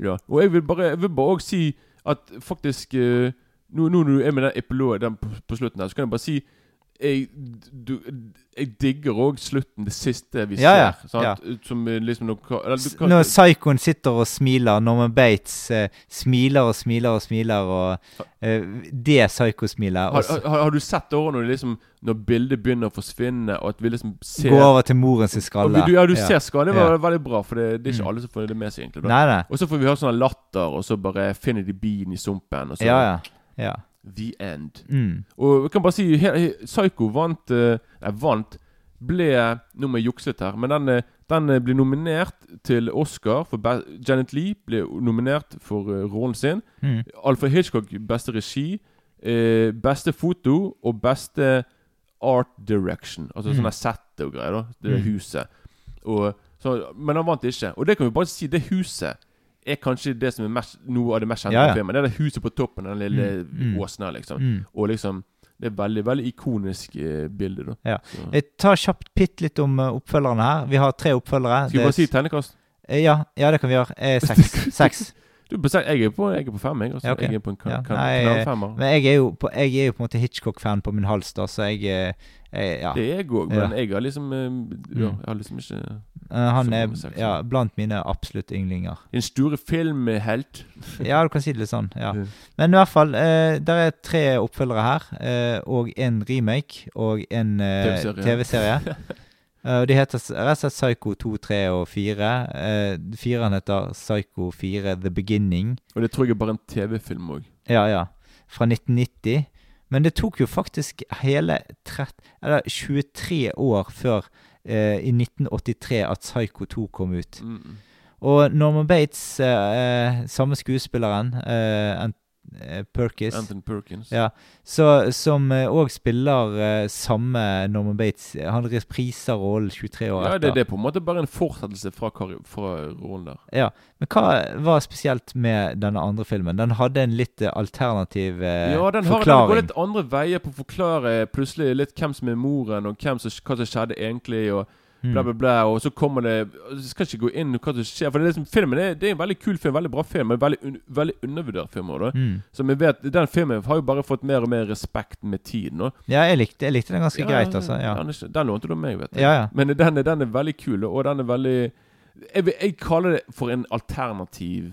B: ja. Og jeg vil bare Jeg vil bare også si at faktisk eh, Nå nå når du er med den epilogen på, på slutten der, så kan jeg bare si jeg, du, jeg digger òg slutten, det siste vi
A: Ja, ja,
B: ser. Sant? Som liksom noe, eller, du kan,
A: Når psykoen sitter og smiler, Norman Bates eh, smiler og smiler og smiler, og eh, det psykosmilet.
B: har,
A: også
B: har, har du sett det når, det liksom, når bildet begynner å forsvinne, og at vi liksom ser
A: går over til morens
B: og
A: skalle.
B: vi, du, Ja, du ser skalle. Det var
A: Ja.
B: veldig bra, for det, det er ikke
A: Mm.
B: alle som får det med seg. egentlig da.
A: Nei, nei.
B: Og så får vi høre sånne latter, og så bare finner de bien i sumpen. Og så
A: Ja, ja. ja.
B: The End.
A: Mm.
B: Og jeg kan bare si Psycho vant eh, Nei, vant Ble Nå må jeg jukse litt her, men den, eh, den eh, ble nominert til Oscar for be Janet Lee ble nominert for uh, rollen sin.
A: Mm.
B: Alfred Hitchcock beste regi. eh, beste foto og beste art direction. Altså
A: Mm.
B: sånne sett og greier. da Det
A: Mm.
B: huset. Og, så, men han vant ikke. Og det kan vi bare si, det huset er kanskje det som er mest, noe av det mest kjente
A: Ja, ja.
B: filmen. Det er det huset på toppen den lille
A: Mm, mm.
B: åsen her, liksom.
A: Mm.
B: Og liksom Det er veldig veldig ikonisk eh, bilde. da
A: Ja.
B: Så.
A: Jeg tar kjapt bitte litt om uh, oppfølgerne her. Vi har tre oppfølgere.
B: Skal vi bare si tegnekast?
A: Eh, Ja, ja, det kan vi gjøre. Eh, [LAUGHS] seks. seks.
B: Du, jeg er på, jeg er på fem, jeg. Altså.
A: Okay.
B: Jeg er på en kan,
A: Ja,
B: kan,
A: nei. Men jeg er jo på, jeg er jo på en måte Hitchcock-fan på min hals, da, så jeg, eh, jeg Ja.
B: Det er jeg òg,
A: Ja.
B: men jeg har liksom eh, Ja,
A: Mm.
B: jeg har liksom ikke
A: Eh, han er
B: sagt,
A: ja,
B: ja.
A: blant mine absolutt ynglinger.
B: En store filmhelt. [LAUGHS]
A: Ja, du kan si det litt sånn. ja
B: Ja.
A: Men i hvert fall, eh, der er tre oppfølgere her, eh, og en remake og en eh,
B: TV-serie.
A: TV-serie. [LAUGHS] Eh, og de heter rett og slett Psycho 2, 3 og 4. Eh, Fireren heter Psycho 4 The Beginning.
B: Og det tror jeg er bare en TV-film òg.
A: Ja, ja. Fra 1990. Men det tok jo faktisk hele 30, eller 23 år før, eh, i 1983, at Psycho 2 kom ut.
B: Mm.
A: Og Norman Bates, eh, eh, samme skuespilleren, eh, Ant Anton
B: Anthony Perkins.
A: ja, så, som òg spiller eh, samme Norman Bates. Han repriser rollen 23 år
B: Ja,
A: etter.
B: det, det er på en måte bare en fortsettelse fra, fra rollen der.
A: Ja, Men hva var spesielt med denne andre filmen? Den hadde en litt eh, alternativ eh,
B: Ja, den, har, den går litt andre veier på å forklare plutselig litt hvem som er moren, og som, hva som skjedde egentlig, og. Bla, bla, bla. Og så kommer det Jeg skal ikke gå inn hva som skjer, for det er liksom, filmen er, det er en veldig kul film, veldig bra film, men veldig, un, veldig undervurdert film også.
A: Mm.
B: Som vi vet, Den filmen har jo bare fått mer og mer respekt med tiden. nå.
A: Ja, jeg likte, jeg likte den ganske greit, altså. Ja.
B: Den, er den lånte du meg, vet du.
A: Ja, ja.
B: Men den den er veldig kul, og den er veldig Jeg, jeg kaller det for en alternativ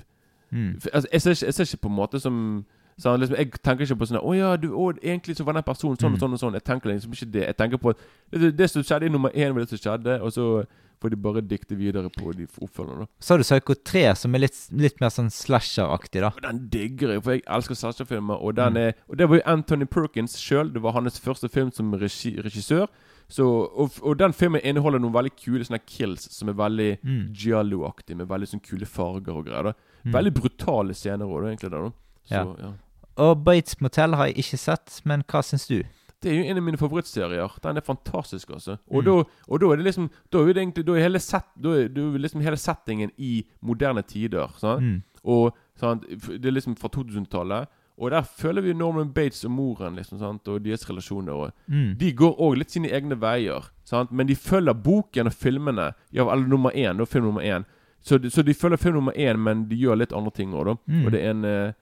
A: Mm.
B: Altså, jeg, ser ikke, jeg ser ikke på en måte som sånn, liksom, Jeg tenker ikke på sånn Å ja, du, å, egentlig så var den personen sånn og
A: Mm.
B: sånn og sånn. Jeg tenker liksom ikke det. Jeg tenker på det, det som skjedde i nummer én, var det som skjedde, og så får de bare dikte videre på de oppfølgerne.
A: Så har du Psycho 3, som er litt, litt mer sånn slasher-aktig, da.
B: Den digger jeg, for jeg elsker slasherfilmer. Og, den
A: Mm.
B: er, og det var jo Anthony Perkins sjøl. Det var hans første film som regi, regissør. Så, og, og den filmen inneholder noen veldig kule sånne kills som er veldig
A: Mm.
B: giallo-aktige, med veldig sånn kule farger og greier. da
A: Mm.
B: Veldig brutale scener òg, egentlig. Da. Så,
A: Ja.
B: ja.
A: Og Bates Motel har jeg ikke sett, men hva syns du?
B: Det er jo en av mine favorittserier. Den er fantastisk, altså. Og,
A: Mm.
B: da, og da er det liksom Da er det egentlig Da er hele, set, da er, da er liksom hele settingen i moderne tider. Sant?
A: Mm.
B: Og sant? Det er liksom fra 2000-tallet. Og der føler vi Norman Bates og moren liksom, sant? og deres relasjoner. Og
A: Mm.
B: de går òg litt sine egne veier. Sant? Men de følger boken og filmene. Ja, eller nummer én. Da, film nummer én. Så, de- så de følger film nummer én, men de gjør litt andre ting òg, da.
A: Mm.
B: Og det er en eh,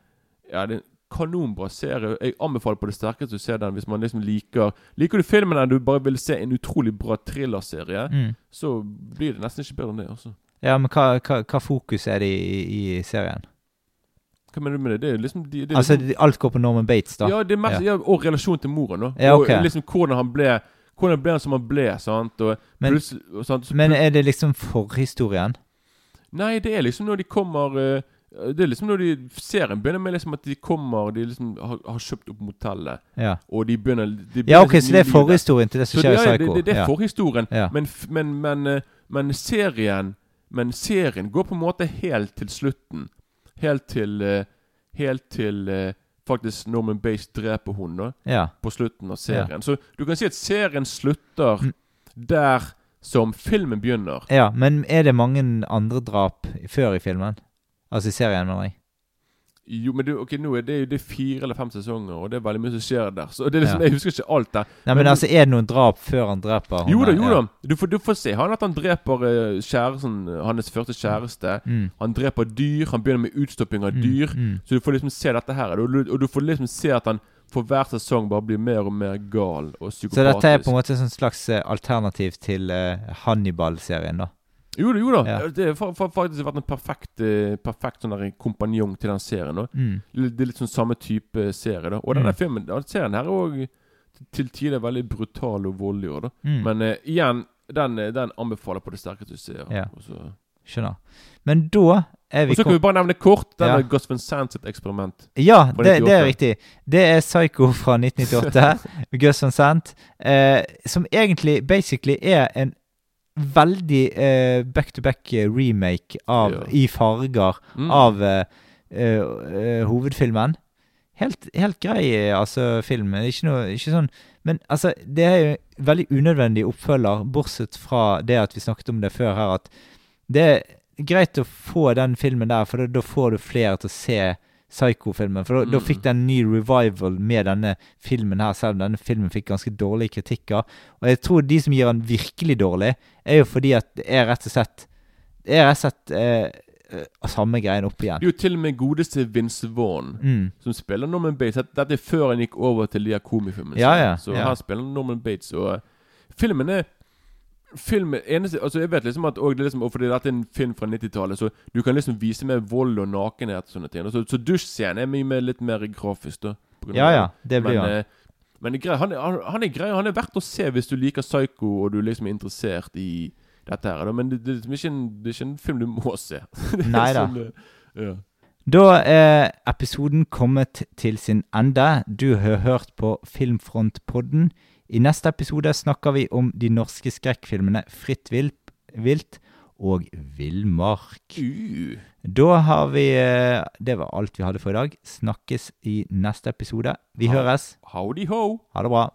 B: Ja, det er en kanonbra serie. Jeg anbefaler på det sterkeste å se den hvis man liksom liker Liker du filmen der du bare vil se en utrolig bra thrillerserie,
A: Mm.
B: så blir det nesten ikke bedre enn det. Også.
A: Ja, men hva, hva, hva fokus er det i, i serien?
B: Hva mener du med det? Det er liksom det, det er
A: Altså,
B: liksom,
A: det- alt går på Norman Bates, da?
B: Ja, det er mest, ja. og relasjonen til moren. da
A: Ja, ok.
B: Og liksom hvordan han ble Hvordan ble han som han ble. sant Og
A: Men-
B: og sant? Så
A: Men er det liksom forhistorien?
B: Nei, det er liksom når de kommer eh, Det er liksom når de Serien begynner med liksom at de kommer De liksom har, har kjøpt opp motellet,
A: Ja.
B: og de begynner de
A: Ja, ok, så det er forhistorien til det som skjer i Psycho?
B: det, det, det er
A: ja.
B: forhistorien.
A: Ja.
B: Men, men, men, eh, men serien Men serien går på en måte helt til slutten. Helt til eh, Helt til eh, faktisk Norman Bates dreper hun da
A: ja.
B: på slutten av serien. Så du kan si at serien slutter
A: Mm.
B: der som filmen begynner.
A: Ja, men er det mange andre drap før i filmen? Altså i serien, mener jeg.
B: Jo, men det, ok, nå er det, det er fire eller fem sesonger, og det er veldig mye som skjer der. Så det er liksom,
A: Ja.
B: Jeg husker ikke alt der.
A: Nei, men
B: Men-
A: altså, er det noen drap før han dreper
B: Jo da, jo
A: Ja.
B: da. Du får, du får se han at han dreper eh, kjæresten, hans første kjæreste.
A: Mm.
B: Han dreper dyr. Han begynner med utstopping av
A: Mm,
B: dyr.
A: mm.
B: Så du får liksom se dette her. Og du, og du får liksom se at han for hver sesong bare blir mer og mer gal og psykopatisk.
A: Så dette er på en måte et slags eh, alternativ til uh, Hannibal-serien, da?
B: Jo jo da.
A: Ja.
B: Det har fa- fa- faktisk vært en perfekt, eh, perfekt sånn kompanjong til den serien.
A: Mm.
B: Det er litt sånn samme type serie. da Og denne
A: Mm.
B: filmen, den serien her er òg til tider veldig brutal og voldelig.
A: Mm.
B: Men uh, igjen, den, eh, den anbefaler på det sterkeste du ser.
A: Ja.
B: Også.
A: Skjønner. Men da er vi
B: og så kan vi bare nevne kort den
A: Ja.
B: Gus Van Sant sitt eksperiment.
A: Ja, det, det er riktig. Det er Psycho fra [LAUGHS] 1998, med Gus Van Sant, eh, som egentlig basically er en veldig eh, back-to-back eh, remake av,
B: Ja.
A: i farger
B: Mm.
A: av eh, eh, hovedfilmen. Helt, helt grei, altså, film. Ikke noe Ikke sånn Men altså, det er jo en veldig unødvendig oppfølger, bortsett fra det at vi snakket om det før her, at det er greit å få den filmen der, for da, da får du flere til å se Psycho-filmen. For da,
B: Mm.
A: fikk den en ny revival med denne filmen her, selv om denne filmen fikk ganske dårlige kritikker. Og jeg tror de som gir den virkelig dårlig, er jo fordi at det er rett og slett Det er rett og slett eh, eh, samme greien opp igjen.
B: Det er jo til og med godeste Vince Vaughn
A: Mm.
B: som spiller Norman Bates. Dette er før han gikk over til de her komifilmene.
A: Ja, ja,
B: Så
A: ja.
B: han spiller Norman Bates. Og eh, filmen er Filmen, eneste, altså Jeg vet liksom at og det liksom, og fordi dette er en film fra 90-tallet, så du kan liksom vise mer vold og nakenhet og sånne ting. Så, så dusjscenen er mye mer, litt mer grafisk, da.
A: Ja, ja, det blir
B: Men,
A: han.
B: eh, men grei, han, er, han, er grei. Han er verdt å se hvis du liker Psycho og du liksom er interessert i dette her. Da. Men det, det, er liksom ikke en, det er ikke en film du må se. [LAUGHS] Nei
A: da.
B: Sånn, eh, ja.
A: Da er episoden kommet til sin ende. Du har hørt på Filmfrontpodden. I neste episode snakker vi om de norske skrekkfilmene Fritt vilt, og Villmark.
B: Uh.
A: Da har vi eh, Det var alt vi hadde for i dag. Snakkes i neste episode. Vi
B: Ha-
A: høres.
B: Howdy ho!
A: Ha det bra.